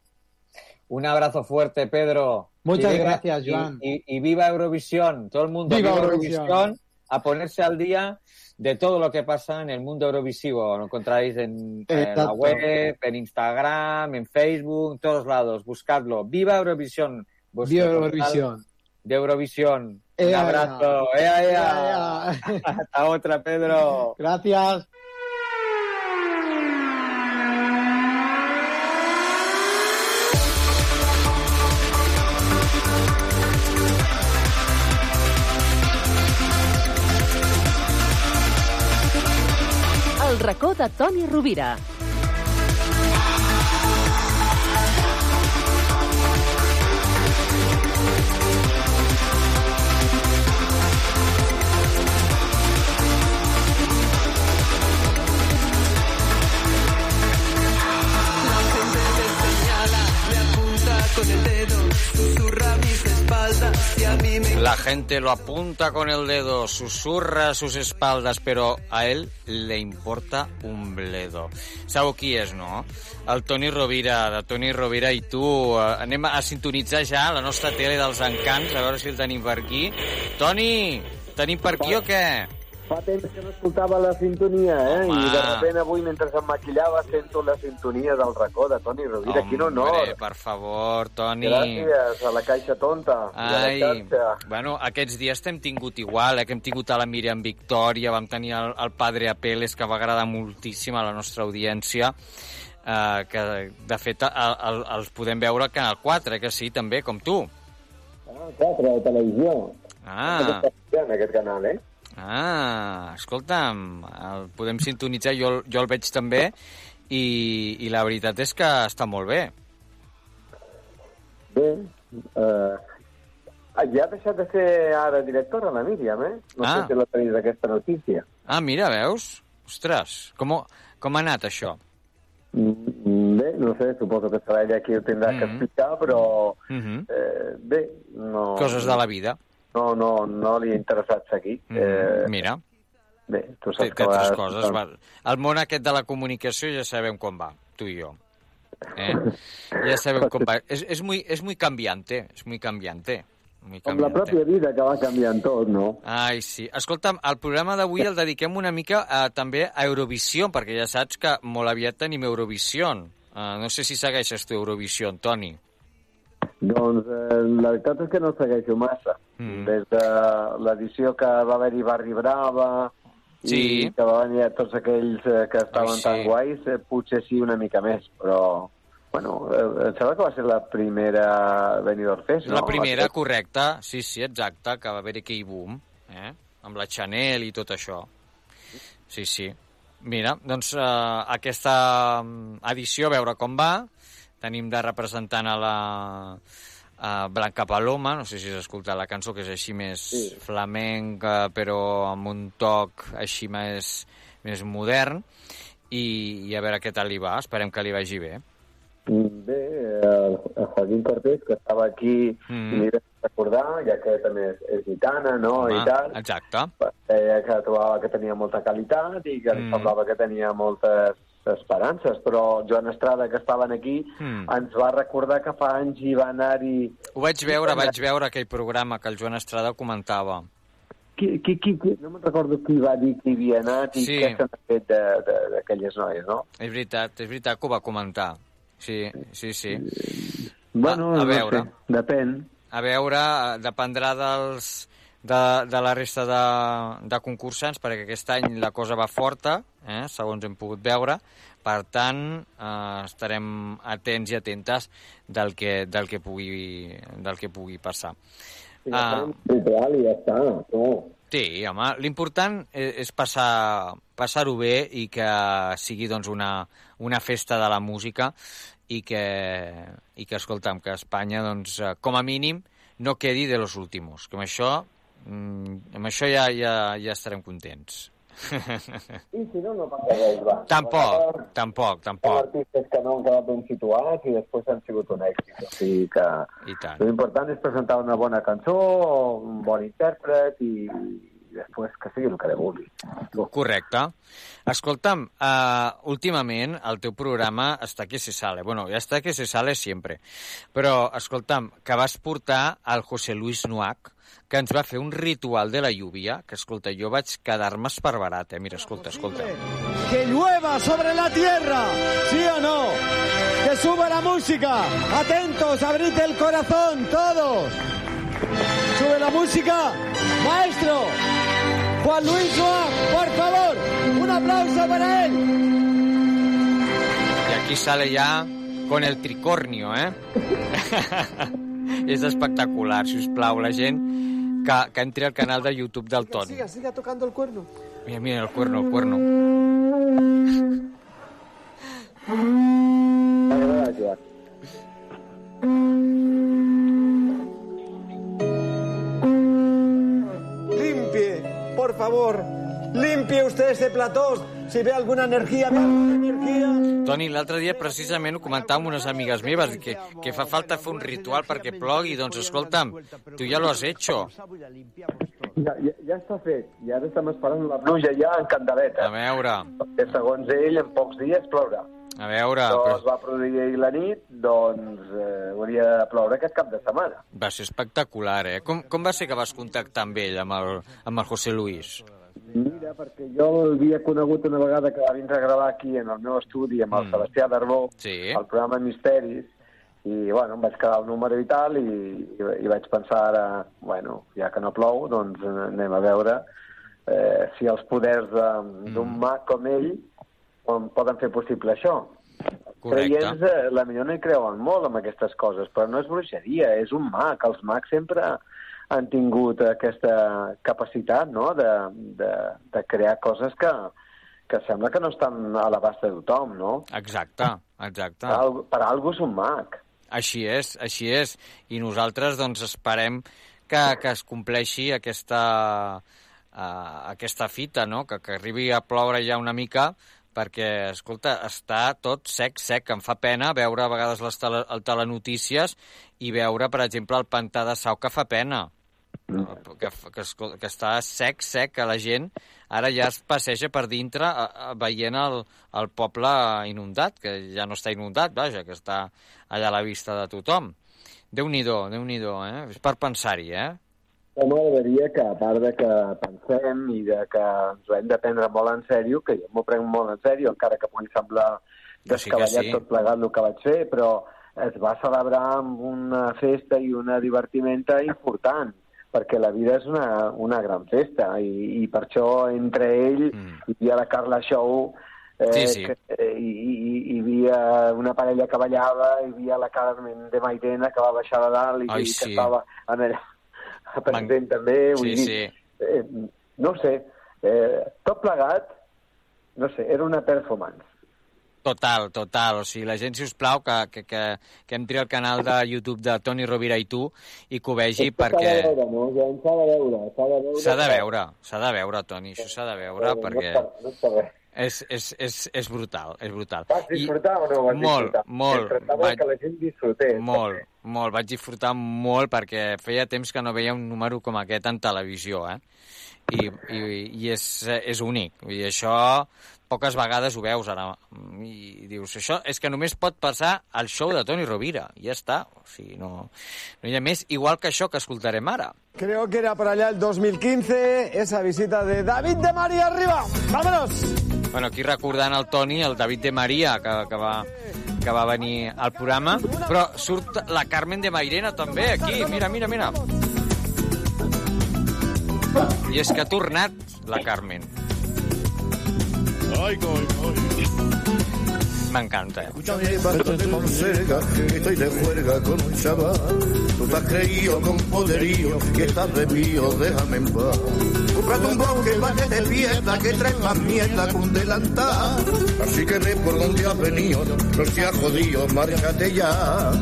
Un abrazo fuerte, Pedro. Muchas Y gracias, y- Joan. Y, y viva Eurovisión, todo el mundo. ¡Viva Viva, Eurovisión! Eurovisión. A ponerse al día de todo lo que pasa en el mundo eurovisivo. Lo encontráis en, en la web, en Instagram, en Facebook, en todos lados. Buscadlo. Viva Eurovisión. Viva Eurovisión. De Eurovisión. Un Ea, ea. abrazo. Ea, ea. Ea, ea. Hasta otra, Pedro. Gracias. El racó de Toni Rovira. con el dedo, La gente lo apunta con el dedo, susurra a sus espaldas, però a ell le importa un bledo. Sabeu qui és, no? El Toni Rovira, de Toni Rovira i tu. Eh, anem a sintonitzar ja la nostra tele dels encants, a veure si el tenim per aquí. Toni, tenim per aquí o què? Fa temps que no escoltava la sintonia, eh? Home. I de sobte avui, mentre em maquillava, sento la sintonia del racó de Toni Rovira. Quin honor! Per favor, Toni. Gràcies a la Caixa Tonta Ai, la bueno, aquests dies t'hem tingut igual, eh, que hem tingut a la Míriam Victòria, vam tenir el, el Padre Apeles, que va agradar moltíssim a la nostra audiència, eh, que de fet el, el, els podem veure al Canal 4, eh, que sí, també, com tu. Ah, clar, però a televisió. Ah, En aquest canal, eh? Ah, escolta'm, el podem sintonitzar, jo, jo el veig també, i, i la veritat és que està molt bé. Bé, eh, ja ha deixat de ser ara directora, la Míriam, eh? No Ah. sé si la tenis aquesta notícia. Ah, mira, veus? Ostres, com, com ha anat això? Mm, Bé, no sé, suposo que serà ella qui ho tindrà que explicar, però Mhm. eh, bé, no... Coses de la vida. No, no, no li ha interessat seguir. Mm, Eh, Mira, bé, tu saps que vegades- coses. Va. El món aquest de la comunicació ja sabem com va, tu i jo. Eh? Ja sabem com va. És, és, muy, és muy cambiante, és muy cambiante. Muy Com la cambiante. pròpia vida que va canviant tot, no? Ai, sí. Escolta'm, el programa d'avui el dediquem una mica a, també a Eurovisió, perquè ja saps que molt aviat tenim Eurovisió. Uh, no sé si segueixes tu Eurovisió, Toni. Doncs eh, la veritat és que no segueixo massa. Mm. Des de l'edició que va haver-hi Barri Brava Sí. i que va venir tots aquells eh, que estaven Ai, sí. tan guais, eh, potser sí una mica més, però... Bueno, eh, em sembla que va ser la primera Benidorm Fest, no? La primera, ser- correcte. Sí, sí, exacte, que va haver aquell boom, eh? amb la Chanel i tot això. Sí, sí. Mira, doncs eh, aquesta mm, edició, a veure com va. Tenim de representant a la a Blanca Paloma, no sé si has escoltat la cançó, que és així més sí. flamenca, però amb un toc així més, més modern, i, i a veure què tal li va. Esperem que li vagi bé. Bé, el, el Joaquín Cortés, que estava aquí, Mm. li recordar, ja que també és, és gitana, no?, Home, i tal. Exacte. Deia que trobava que tenia molta qualitat i que Mm. semblava que tenia moltes esperances, però Joan Estrada, que estaven aquí, Mm. ens va recordar que fa anys hi va anar-hi... Ho vaig veure, vaig veure aquell programa que el Joan Estrada comentava. Qui, qui, qui, qui, no me'n recordo qui va dir que hi havia anat i Sí. què n'ha fet d'aquelles noies, no? És veritat, és veritat que ho va comentar. Sí, sí, sí. Bueno, a no veure. sé, depèn. A veure, eh, dependrà dels, de, de la resta de, de concursants, perquè aquest any la cosa va forta, eh, segons hem pogut veure. Per tant, eh, estarem atents i atentes del que, del que, pugui, del que pugui passar. Sí, Ah. Ritual i ja està. No. Sí, home, l'important és, és passar- passar-ho bé i que sigui doncs, una, una festa de la música i que, i que escolta'm, que Espanya, doncs, eh, com a mínim, no quedi de los últimos. Amb això, mm, amb això ja, ja, ja estarem contents. I si no, no passa res, va. tampoc, tampoc, Hi tampoc. artistes que no han quedat ben situats i després han sigut un èxit. O sigui que l'important és presentar una bona cançó, un bon intèrpret i després que sigui el que vulgui. Correcte. Escolta'm, uh, últimament el teu programa està que se sale. Bueno, ja està que se sale sempre. Però, escolta'm, que vas portar al José Luis Nuac, que ens va fer un ritual de la lluvia, que, escolta, jo vaig quedar-me esparverat, eh? Mira, escolta, escolta. Que llueva sobre la tierra, ¿sí o no? Que suba la música. Atentos, abrid el corazón, todos. Sube la música. Maestro, Juan Luis Joa, por favor, un aplauso para él. Y aquí sale ya con el tricornio, eh? És espectacular, si us plau, la gent que, que entri al canal de YouTube del Toni. Siga, siga tocando el cuerno. Mira, mira, el cuerno, el cuerno. Limpie, por favor, limpie usted ese plató. si ve alguna alguna energía. Toni, l'altre dia precisament ho comentava amb unes amigues meves, que, que fa falta fer un ritual perquè plogui. Doncs escolta'm, tu ja lo has hecho. Ja, ja, ja està fet. I ara estem esperant la pluja ja en candeleta. A veure, Que segons ell, en pocs dies plourà. A veure... Però Però... es va produir ahir la nit, doncs eh, hauria de ploure aquest cap de setmana. Va ser espectacular, eh? Com, com va ser que vas contactar amb ell, amb el, amb el José Luis? Mira, perquè jo l'havia conegut una vegada que va vindre a gravar aquí en el meu estudi amb el Mm. Sebastià Darbó, Sí. el programa Misteris, i bueno, em vaig quedar el número i tal, i, i, i vaig pensar ara, bueno, ja que no plou, doncs anem a veure eh, si els poders de- d'un Mm. mag com ell on poden fer possible això. Correcte. Creients, eh, la millor no hi creuen molt amb aquestes coses, però no és bruixeria, és un mag. Els mags sempre han tingut aquesta capacitat no? de, de, de crear coses que, que sembla que no estan a l'abast de tothom, no? Exacte, exacte. Per, algú, per algú és un mag. Així és, així és. I nosaltres, doncs, esperem que, que es compleixi aquesta, uh, aquesta fita, no? Que, que arribi a ploure ja una mica, perquè, escolta, està tot sec, sec. Em fa pena veure a vegades les tele, el telenotícies i veure, per exemple, el pantà de Sau, que fa pena. Que, que, escol- que està sec, sec, que la gent ara ja es passeja per dintre a, a, veient el, el poble inundat, que ja no està inundat, vaja, que està allà a la vista de tothom. Déu-n'hi-do, déu nhi déu eh? És per pensar-hi, eh? Jo m'agradaria que, a part de que pensem i de que ens ho hem de prendre molt en sèrio, que jo m'ho prenc molt en sèrio, encara que pugui semblar Que sí, que descabellat sí. tot plegat el que vaig fer, però es va celebrar amb una festa i una divertimenta important, perquè la vida és una, una gran festa, i, i per això entre ell mm. hi havia la Carla Show, eh, Sí, sí. Que, eh, i, i, hi havia una parella que ballava, hi havia la Carmen de Mairena que va baixar de dalt i, Ai, i sí. que estava en allà present també, vull Sí, dir, sí. eh, no ho sé, eh, tot plegat, no sé, era una performance. Total, total. O sigui, la gent, si us plau, que, que, que, que entri al canal de YouTube de Toni Rovira i tu i que ho vegi perquè... S'ha de veure, no? S'ha de veure, s'ha de veure. S'ha de veure, s'ha de veure, Toni, això s'ha de veure No, perquè No està, no està res. És, és, és, és brutal, és brutal. Vas disfrutar o no vas molt, disfrutar? molt. Intentava Vaig- que la gent disfrutés. Molt, molt. Vaig disfrutar molt perquè feia temps que no veia un número com aquest en televisió, eh? I, i, i és, és únic. I això poques vegades ho veus ara. I dius, això és que només pot passar al show de Toni Rovira. I ja està. O sigui, no, no hi ha més. Igual que això que escoltarem ara. Creo que era para allá el 2015, esa visita de David de María arriba. ¡Vámonos! Bueno, aquí recordant el Toni, el David de Maria, que, que, va, que va venir al programa, però surt la Carmen de Mairena també, aquí, mira, mira, mira. I és que ha tornat la Carmen. Ay, ay, ay. M'encanta. eh? Escúchame, patrón de que estoy de juerga con un chaval. Tú te has creído con poderío que estás de mío, déjame en paz. Búscate un bloque para que te pierda, que traes más mierda que un delantal. Así que ve por donde has venido, no seas jodido, márchate ya.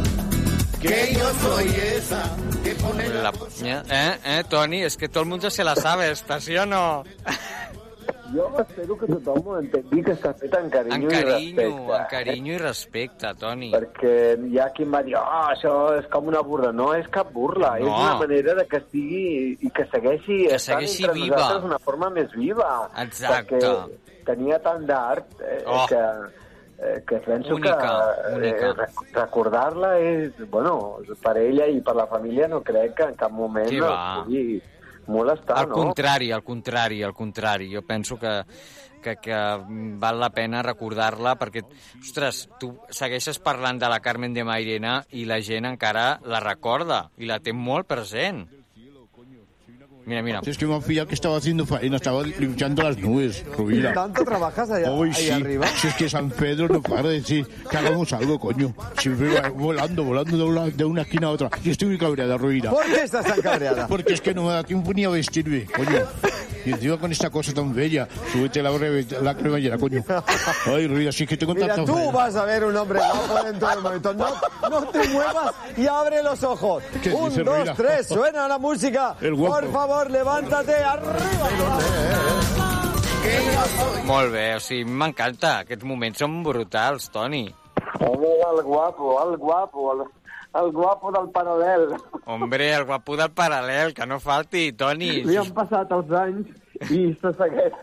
Que yo soy esa que pone La... Eh, eh, Toni, és que tot el món se la sabe, esta, sí o no? Jo espero que tothom ho entengui que està fet en carinyo, En i carinyo, respecte. en carinyo i respecte, Toni. Perquè hi ha qui em va dir, oh, això és com una burla. No és cap burla, No. és una manera de que estigui i que segueixi Que estant segueixi entre viva. nosaltres d'una forma més viva. Exacte. Perquè tenia tant d'art eh, Oh. que, eh, que penso Única, que única. Eh, rec- recordar-la és, bueno, per ella i per la família no crec que en cap moment no pugui molestar, Al no? contrari, al contrari, al contrari. Jo penso que, que, que val la pena recordar-la perquè, ostres, tu segueixes parlant de la Carmen de Mairena i la gent encara la recorda i la té molt present. Mira, mira. Si es que me han pillado que estaba haciendo faena, estaba limpiando las nubes, Rubira. ¿Tanto trabajas allá, Hoy ahí sí. arriba? Si es que San Pedro no para de decir que hagamos algo, coño. Siempre va volando, volando de una, de una esquina a otra. Y estoy muy cabreada, Rubira. ¿Por qué estás tan cabreada? Porque es que no me da tiempo ni a vestirme, coño. Y encima con esta cosa tan bella, súbete la, la cremallera, coño. Ay, Rubira, si es que tengo Mira, tú vas a ver un hombre guapo dentro del momento. No, no te muevas y abre los ojos. ¿Qué Un, dice, dos, Ruina? tres, suena la música. El guapo. Por favor, levántate arriba. Que Molt bé, o sigui, m'encanta. Aquests moments són brutals, Toni. Home, el guapo, el guapo, el, el guapo del paral·lel. Hombre, el guapo del paral·lel, que no falti, Toni. Li han passat els anys i se segueix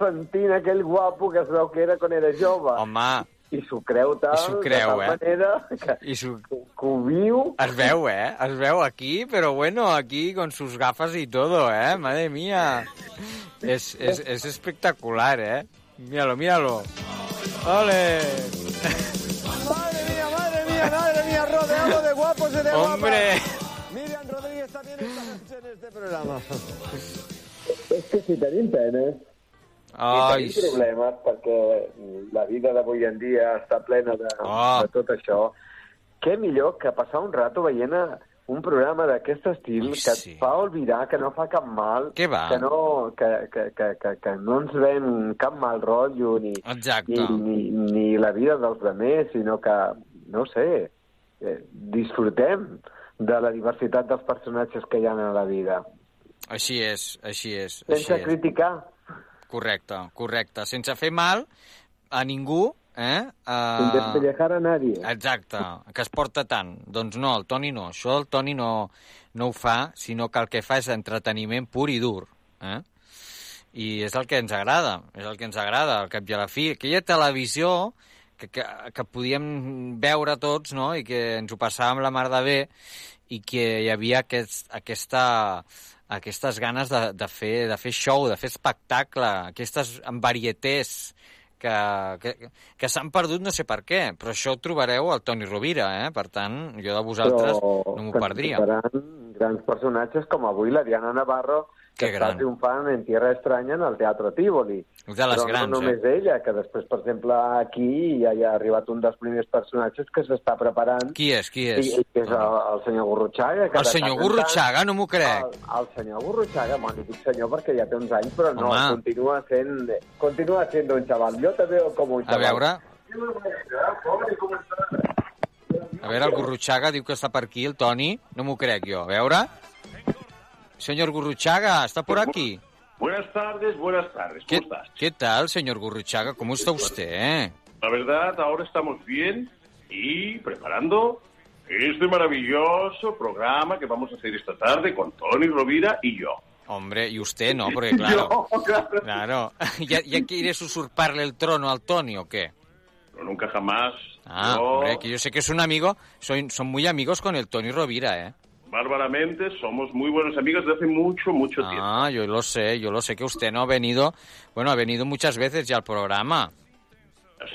sentint aquell guapo que es veu que era quan era jove. Home, I s'ho creu tal, I s'ho creu, de tal eh? manera que, i su... que ho viu. Es veu, eh? Es veu aquí, pero bueno, aquí con sus gafas y todo, ¿eh? Madre mía. Es, es, es espectacular, ¿eh? Míralo, míralo. ¡Ole! Madre mía, madre mía, rodeado de guapos y de guapas. ¡Hombre! Miriam Rodríguez también esta noche en este programa. És que si tenim penes, Ai, i tenim problemes perquè la vida d'avui en dia està plena de, Ah. de tot això, què millor que passar un rato veient un programa d'aquest estil que et fa oblidar que no fa cap mal, que, no, que, que, que, que, que no ens ven cap mal rotllo ni, Exacte. ni, ni, ni la vida dels altres, sinó que, no sé, eh, disfrutem de la diversitat dels personatges que hi ha a la vida, Així és, així és. Així sense és. criticar, Correcte, correcte. Sense fer mal a ningú, eh? Uh... despellejar a nadie. Exacte, que es porta tant. Doncs no, el Toni no. Això el Toni no, no ho fa, sinó que el que fa és entreteniment pur i dur. Eh? I és el que ens agrada, és el que ens agrada, al cap i a la fi. Aquella televisió que, que, que podíem veure tots, no?, i que ens ho passàvem la mar de bé, i que hi havia aquest, aquesta, aquestes ganes de, de, fer, de fer show, de fer espectacle, aquestes varietés que, que, que s'han perdut no sé per què, però això ho trobareu al Toni Rovira, eh? Per tant, jo de vosaltres Però no m'ho perdria. seran grans personatges com avui la Diana Navarro, que Que està gran. triomfant en Tierra Estranya en el Teatre Tívoli. De les Però grans, no només eh? ella, que després, per exemple, aquí ja hi ha arribat un dels primers personatges que s'està preparant. Qui és, qui és? I, que és el, el senyor Gurrutxaga. Que El està senyor. Gurrutxaga, no m'ho crec. El, el senyor Gurrutxaga, bueno, li dic senyor perquè ja té uns anys, però no, Home. continua sent, continua sent un xaval. Jo te veo com un A xaval. veure, a veure, el Gurrutxaga diu que està per aquí, el Toni. No m'ho crec jo. A veure. Señor Gurruchaga, ¿está por aquí? Buenas tardes, buenas tardes. ¿Cómo ¿Qué, estás? ¿Qué tal, señor Gurruchaga? ¿Cómo está usted? La verdad, ahora estamos bien y preparando este maravilloso programa que vamos a hacer esta tarde con Tony Rovira y yo. Hombre, y usted no, porque claro, Yo, claro. claro. ¿Ya, ¿Ya quieres usurparle el trono al Tony o qué? Pero nunca jamás. Ah, hombre, que yo sé que es un amigo, soy, son muy amigos con el Tony Rovira, ¿eh? Bárbaramente, somos muy buenos amigos desde hace mucho, mucho tiempo. Ah, yo lo sé, yo lo sé que usted no ha venido, bueno, ha venido muchas veces ya al programa.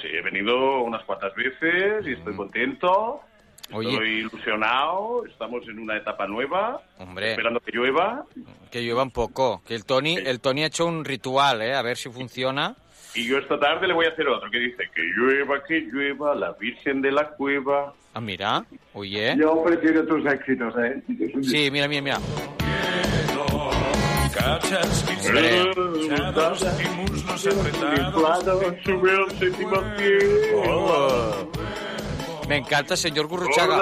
Sí, he venido unas cuantas veces y estoy contento. Mm. Oye. Estoy ilusionado, estamos en una etapa nueva, Hombre. esperando que llueva. Que llueva un poco, que el Tony, el Tony ha hecho un ritual, ¿eh? A ver si funciona. Y yo esta tarde le voy a hacer otro que dice que llueva, que llueva, la Virgen de la Cueva. Ah, mira, oye. Yo prefiero tus éxitos, ¿eh? Sí, mira, mira, mira. Cachas y muslos apretados. Sube al séptimo cielo. Oh. Me encanta, señor Gurruchaga.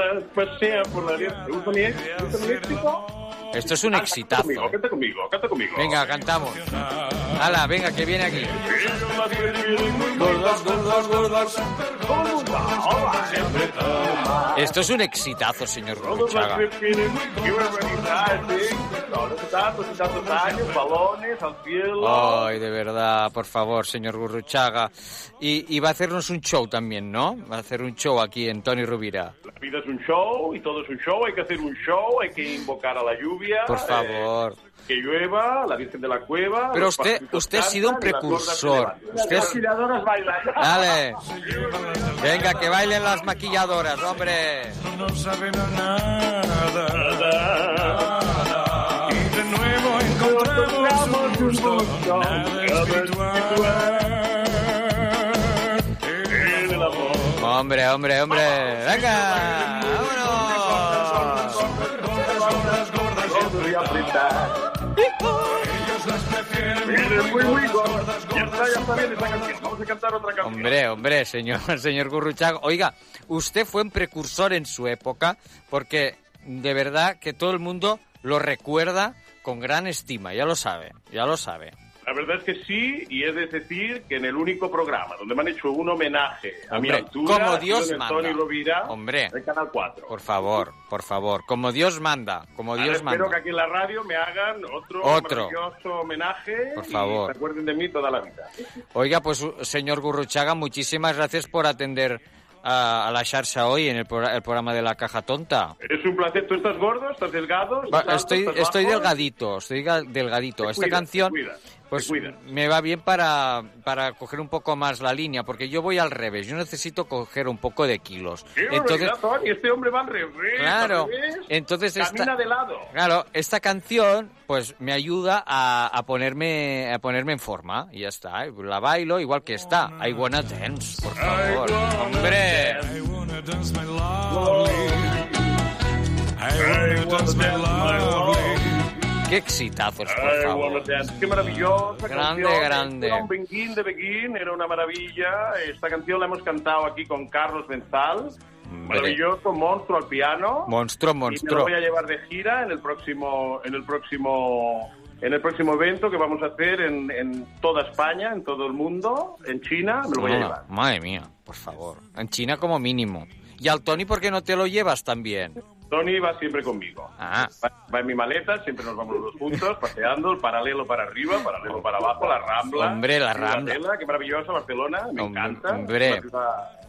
Esto es un Canta exitazo. conmigo, canta conmigo, canta conmigo. Venga, cantamos. Hala, venga, que viene aquí. Gordas, gordas, gordas. Esto es un exitazo, señor Todas ¿eh? Tantos y tantos años, balones al cielo. Ay, de verdad, por favor, señor Gurruchaga. Y, y va a hacernos un show también, ¿no? Va a hacer un show aquí en Tony Rubira. La vida es un show y todo es un show, hay que hacer un show, hay que invocar a la lluvia. Por eh, favor. que llueva, la Virgen de la Cueva. Pero usted, usted ha sido un las precursor. Usted Las es- maquilladoras bailan. Dale. Venga, que bailen las maquilladoras, hombre. No sabemos nada. Nuevo encontramos un gusto nada espiritual. El amor. Hombre, hombre, hombre. Venga, vámonos. Gordos y apretar. Ellos las prefieren Miren, muy, muy gordas. Ya está, ya está bien esta canción. Vamos a cantar otra canción. Hombre, hombre, señor, señor Gurruchaga. Oiga, usted fue un precursor en su época porque de verdad que todo el mundo lo recuerda con gran estima, ya lo sabe, ya lo sabe. La verdad es que sí, y es decir que en el único programa donde me han hecho un homenaje a mi altura, como Dios manda. Tony Rovira, Hombre. Canal 4. Por favor, por favor. Como Dios manda, como Ahora Dios espero manda. que aquí en la radio me hagan otro, Otro. maravilloso homenaje Por y favor. se acuerden de mí toda la vida. Oiga, pues señor Gurruchaga, muchísimas gracias por atender a, a la Xarxa hoy en el, pro- el programa de la Caja Tonta. Es un placer. ¿Tú estás gordo? ¿Estás delgado? ¿Estás alto? estoy ¿Estás estoy delgadito, estoy ga- delgadito. Te Esta cuidas, canción pues me va bien para, para coger un poco más la línea, porque yo voy al revés, yo necesito coger un poco de kilos. ¡Qué Entonces! Este hombre va al revés. Claro, al revés. entonces esta- Camina de lado. Claro, esta canción pues me ayuda a, a ponerme a ponerme en forma y ya está. La bailo igual que está. I wanna dance, por favor. Hombre. Qué exitazos, por favor. Qué maravillosa Grande, canción. grande. Un Begin de Begin, era una maravilla. Esta canción la hemos cantado aquí con Carlos Benzal. Maravilloso, monstruo al piano. Monstruo, Y me lo monstruo. voy a llevar de gira en el próximo, en el próximo, en el próximo evento que vamos a hacer en, en toda España, en todo el mundo, en China. Me lo voy a Ah, llevar. Madre mía, por favor. En China como mínimo. ¿Y al Tony por qué no te lo llevas también? Tony va siempre conmigo. Ah. Va, va en mi maleta, siempre nos vamos los dos juntos, paseando, el paralelo para arriba, paralelo para abajo, la Rambla. Hombre, la Rambla. Qué maravillosa, Barcelona, me encanta. hombre.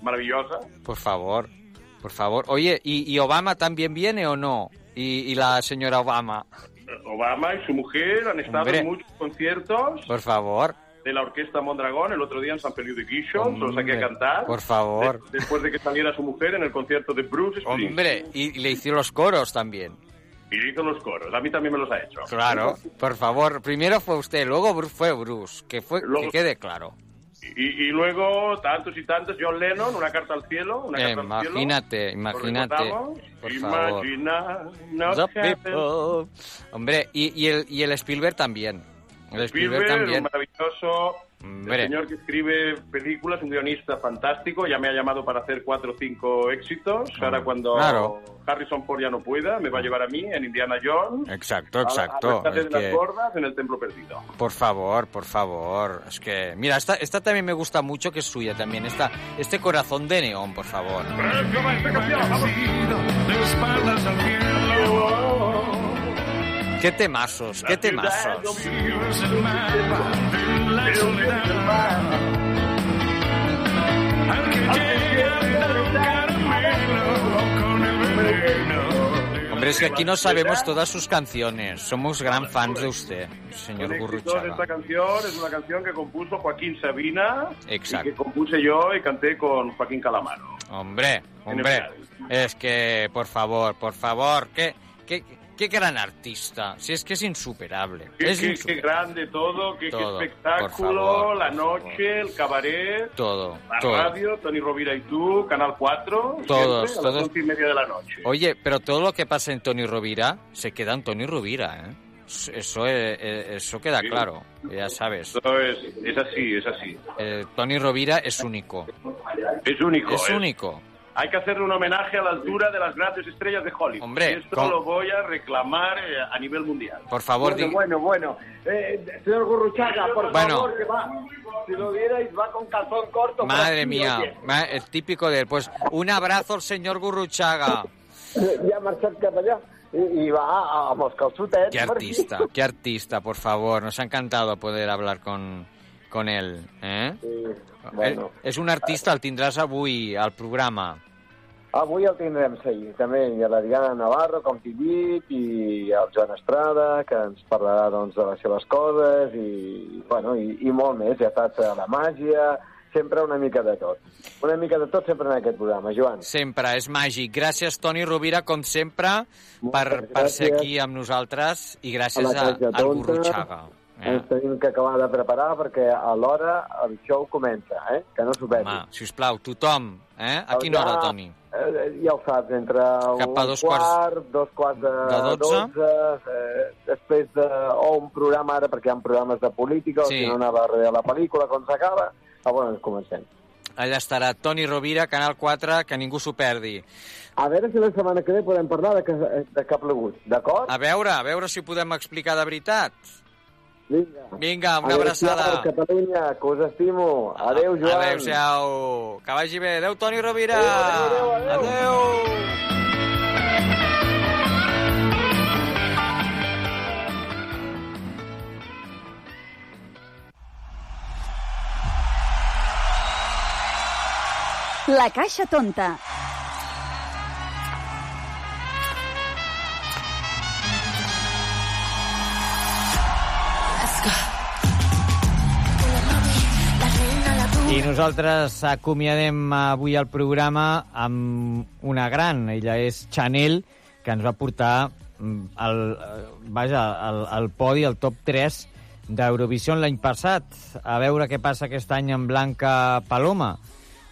Maravillosa. Por favor, por favor. Oye, ¿y, y Obama también viene o no? Y, y la señora Obama, Obama y su mujer han estado Hombre. en muchos conciertos por favor. De la Orquesta Mondragón. El otro día en San Feliu de Guixols, los saqué a cantar. Por favor. De- después de que saliera su mujer en el concierto de Bruce Springsteen. Hombre, y, y le hicieron los coros también. Y le hizo los coros. A mí también me los ha hecho. Claro, por favor. Primero fue usted, luego fue Bruce. Que, fue, Luego- que quede claro. Y, y luego tantos y tantos, John Lennon, una carta al cielo, una carta al cielo. Imagínate, ¿Lo imagínate. Por favor. People. Hombre, y, y el, y el Spielberg también. El Spielberg, también. un maravilloso Hombre. el señor que escribe películas, un guionista fantástico, ya me ha llamado para hacer cuatro o cinco éxitos. Ahora cuando Claro. Harrison Ford ya no pueda, me va a llevar a mí en Indiana Jones. Exacto, a- exacto. A, Es de que- las gordas en el templo perdido. Por favor, por favor. Es que, mira, esta, esta también me gusta mucho, que es suya también. Esta, este corazón de neón, por favor. Qué temazos, qué temazos. Hombre, es que aquí no sabemos todas sus canciones. Somos gran fans de usted, señor Gurruchaga. esta canción es una canción que compuso Joaquín Sabina Exacto. y que compuse yo y canté con Joaquín Calamaro. Hombre, hombre. Es que, por favor, por favor, qué, qué, qué gran artista. Si es que es insuperable. Qué, es qué- insu- qué grande todo, qué, qué Todo, espectáculo, por favor, la noche, el cabaret, Todo, la todo. radio, Tony Rovira y tú, Canal 4, Todos, siempre a las todos. once y media de la noche. Oye, pero todo lo que pasa en Tony Rovira se queda en Tony Rovira, ¿eh? Eso, eh, eh, eso queda Sí. claro, ya sabes. Eso es, es así, es así. Eh, Tony Rovira es único. Es único. Es único. Hay que hacerle un homenaje a la altura de las grandes estrellas de Hollywood. Hombre, y esto con- lo voy a reclamar eh, a nivel mundial. Por favor, Bueno, di- bueno, bueno. Eh, señor Gurruchaga, por Bueno. favor, que va. Si lo vierais, va con calzón corto. Madre mía, el típico de él. Pues un abrazo al señor Gurruchaga. Marxat cap allà i, i va a- calçotets. Qué artista, qué artista, por favor. Nos ha encantado poder hablar con, con él. ¿eh? bueno. Eh, És un artista, el tindràs avui al programa. Avui el tindrem, sí, també, i a la Diana Navarro, com t'he dit, i el Joan Estrada, que ens parlarà doncs, de les seves coses, i, bueno, i, i molt més, ja saps, eh, la màgia, sempre una mica de tot. Una mica de tot sempre en aquest programa, Joan. Sempre, és màgic. Gràcies, Toni Rovira, com sempre, per, per ser aquí amb nosaltres i A gràcies la a, Caixa al. Gurruchaga. Eh? Ens tenim que acabar de preparar perquè a l'hora el show comença, eh? Que no s'ho perdi. Home, sisplau, tothom, eh? A quina hora, Toni? Eh, ja ho saps, entre Cap a un dos quarts- quart, dos quarts de, de dotze? eh, després de, o un programa ara, perquè hi ha programes de política, Sí. o si no anava a darrere la pel·lícula, quan s'acaba, ah, bueno, comencem. Allà estarà Toni Rovira, Canal 4, que ningú s'ho perdi. A veure si la setmana que ve podem parlar de que, de que ha plogut, d'acord? A veure, a veure si podem explicar de veritat. Vinga. Vinga, una Adéu-siau, abraçada. Catalunya, que us estimo. Adéu, Joan. Adéu-siau. Que vagi bé. Adéu, Toni Rovira. Adéu, adéu, adéu. adéu. La Caixa Tonta. I nosaltres acomiadem avui el programa amb una gran. Ella és Chanel, que ens va portar mm, el, eh, vaja, el, el podi, el top 3 d'Eurovisió l'any passat. A veure què passa aquest any amb Blanca Paloma.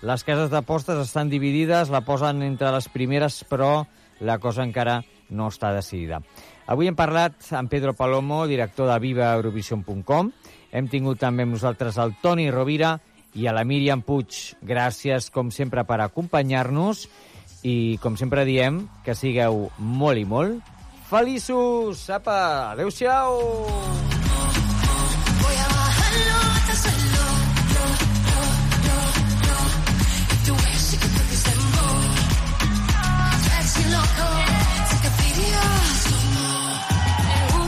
Les cases d'apostes estan dividides, la posen entre les primeres, però la cosa encara no està decidida. Avui hem parlat amb Pedro Palomo, director de vivaeurovision.com. Hem tingut també amb nosaltres el Toni Rovira i a la Míriam Puig. Gràcies, com sempre, per acompanyar-nos i, com sempre diem, que sigueu molt i molt feliços. Apa, adeu-siau! Voy a bajarlo hasta suelo, lo, lo, lo, lo. If the way she can put this tempo, sexy loco, take a video,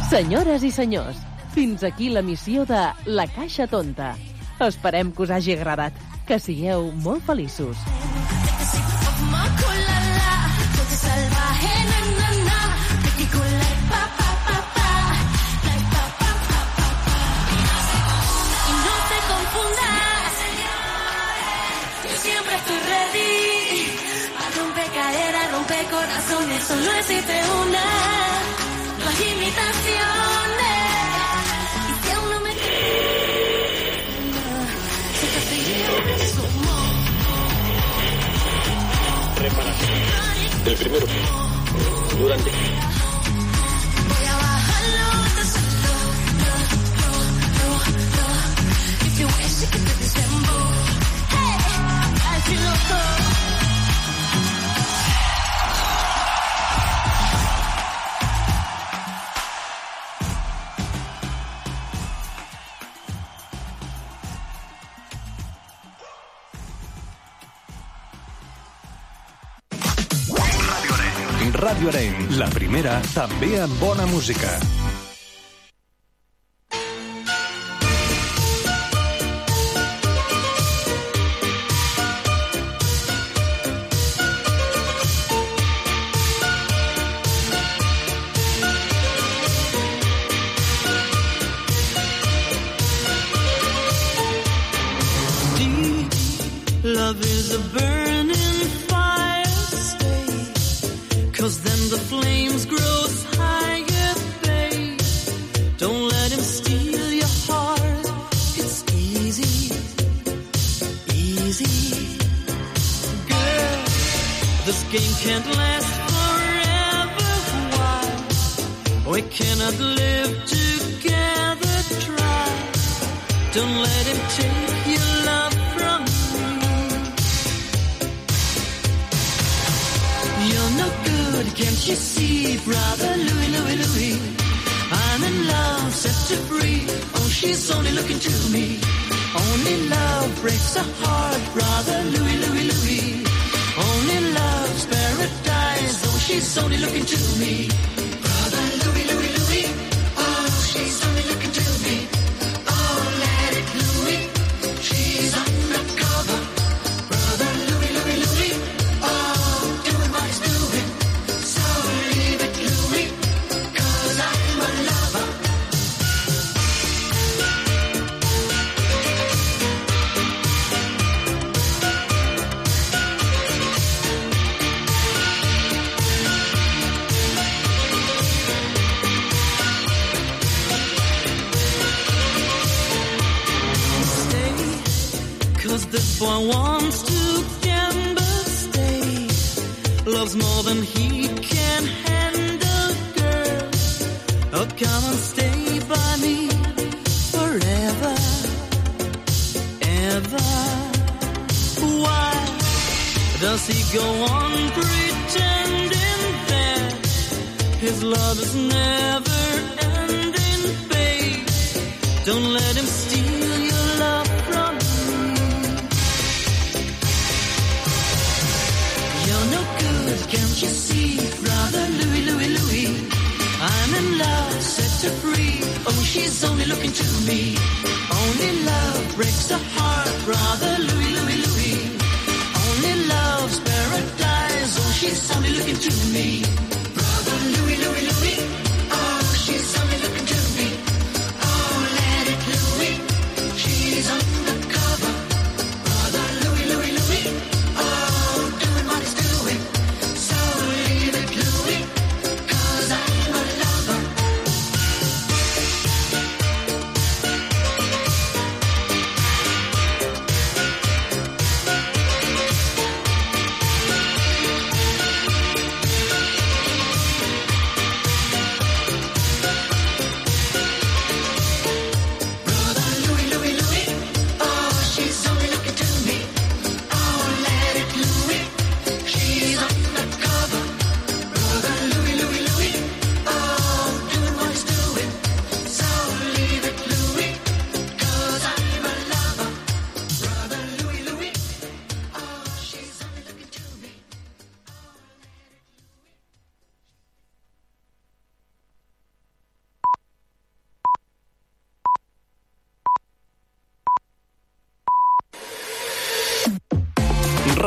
Senyores i senyors, fins aquí la missió de La Caixa Tonta. Esperem que us hagi agradat. Que sigueu molt feliços. Corazones, solo existe una, no hay imitación. El primero. Durante. Ràdio Arenys, la primera, també amb bona música. so hard. Does he go on pretending that his love is never ending, babe? Don't let him steal your love from me. You're no good, can't you see, brother Louis, Louis, Louis? I'm in love, set her free. Oh, she's only looking to me. Only love breaks the heart, brother Louis, she's only looking to me.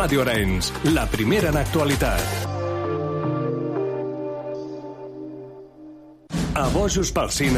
Ràdio Arenys, la primera en actualitat. A Bojos pel Cine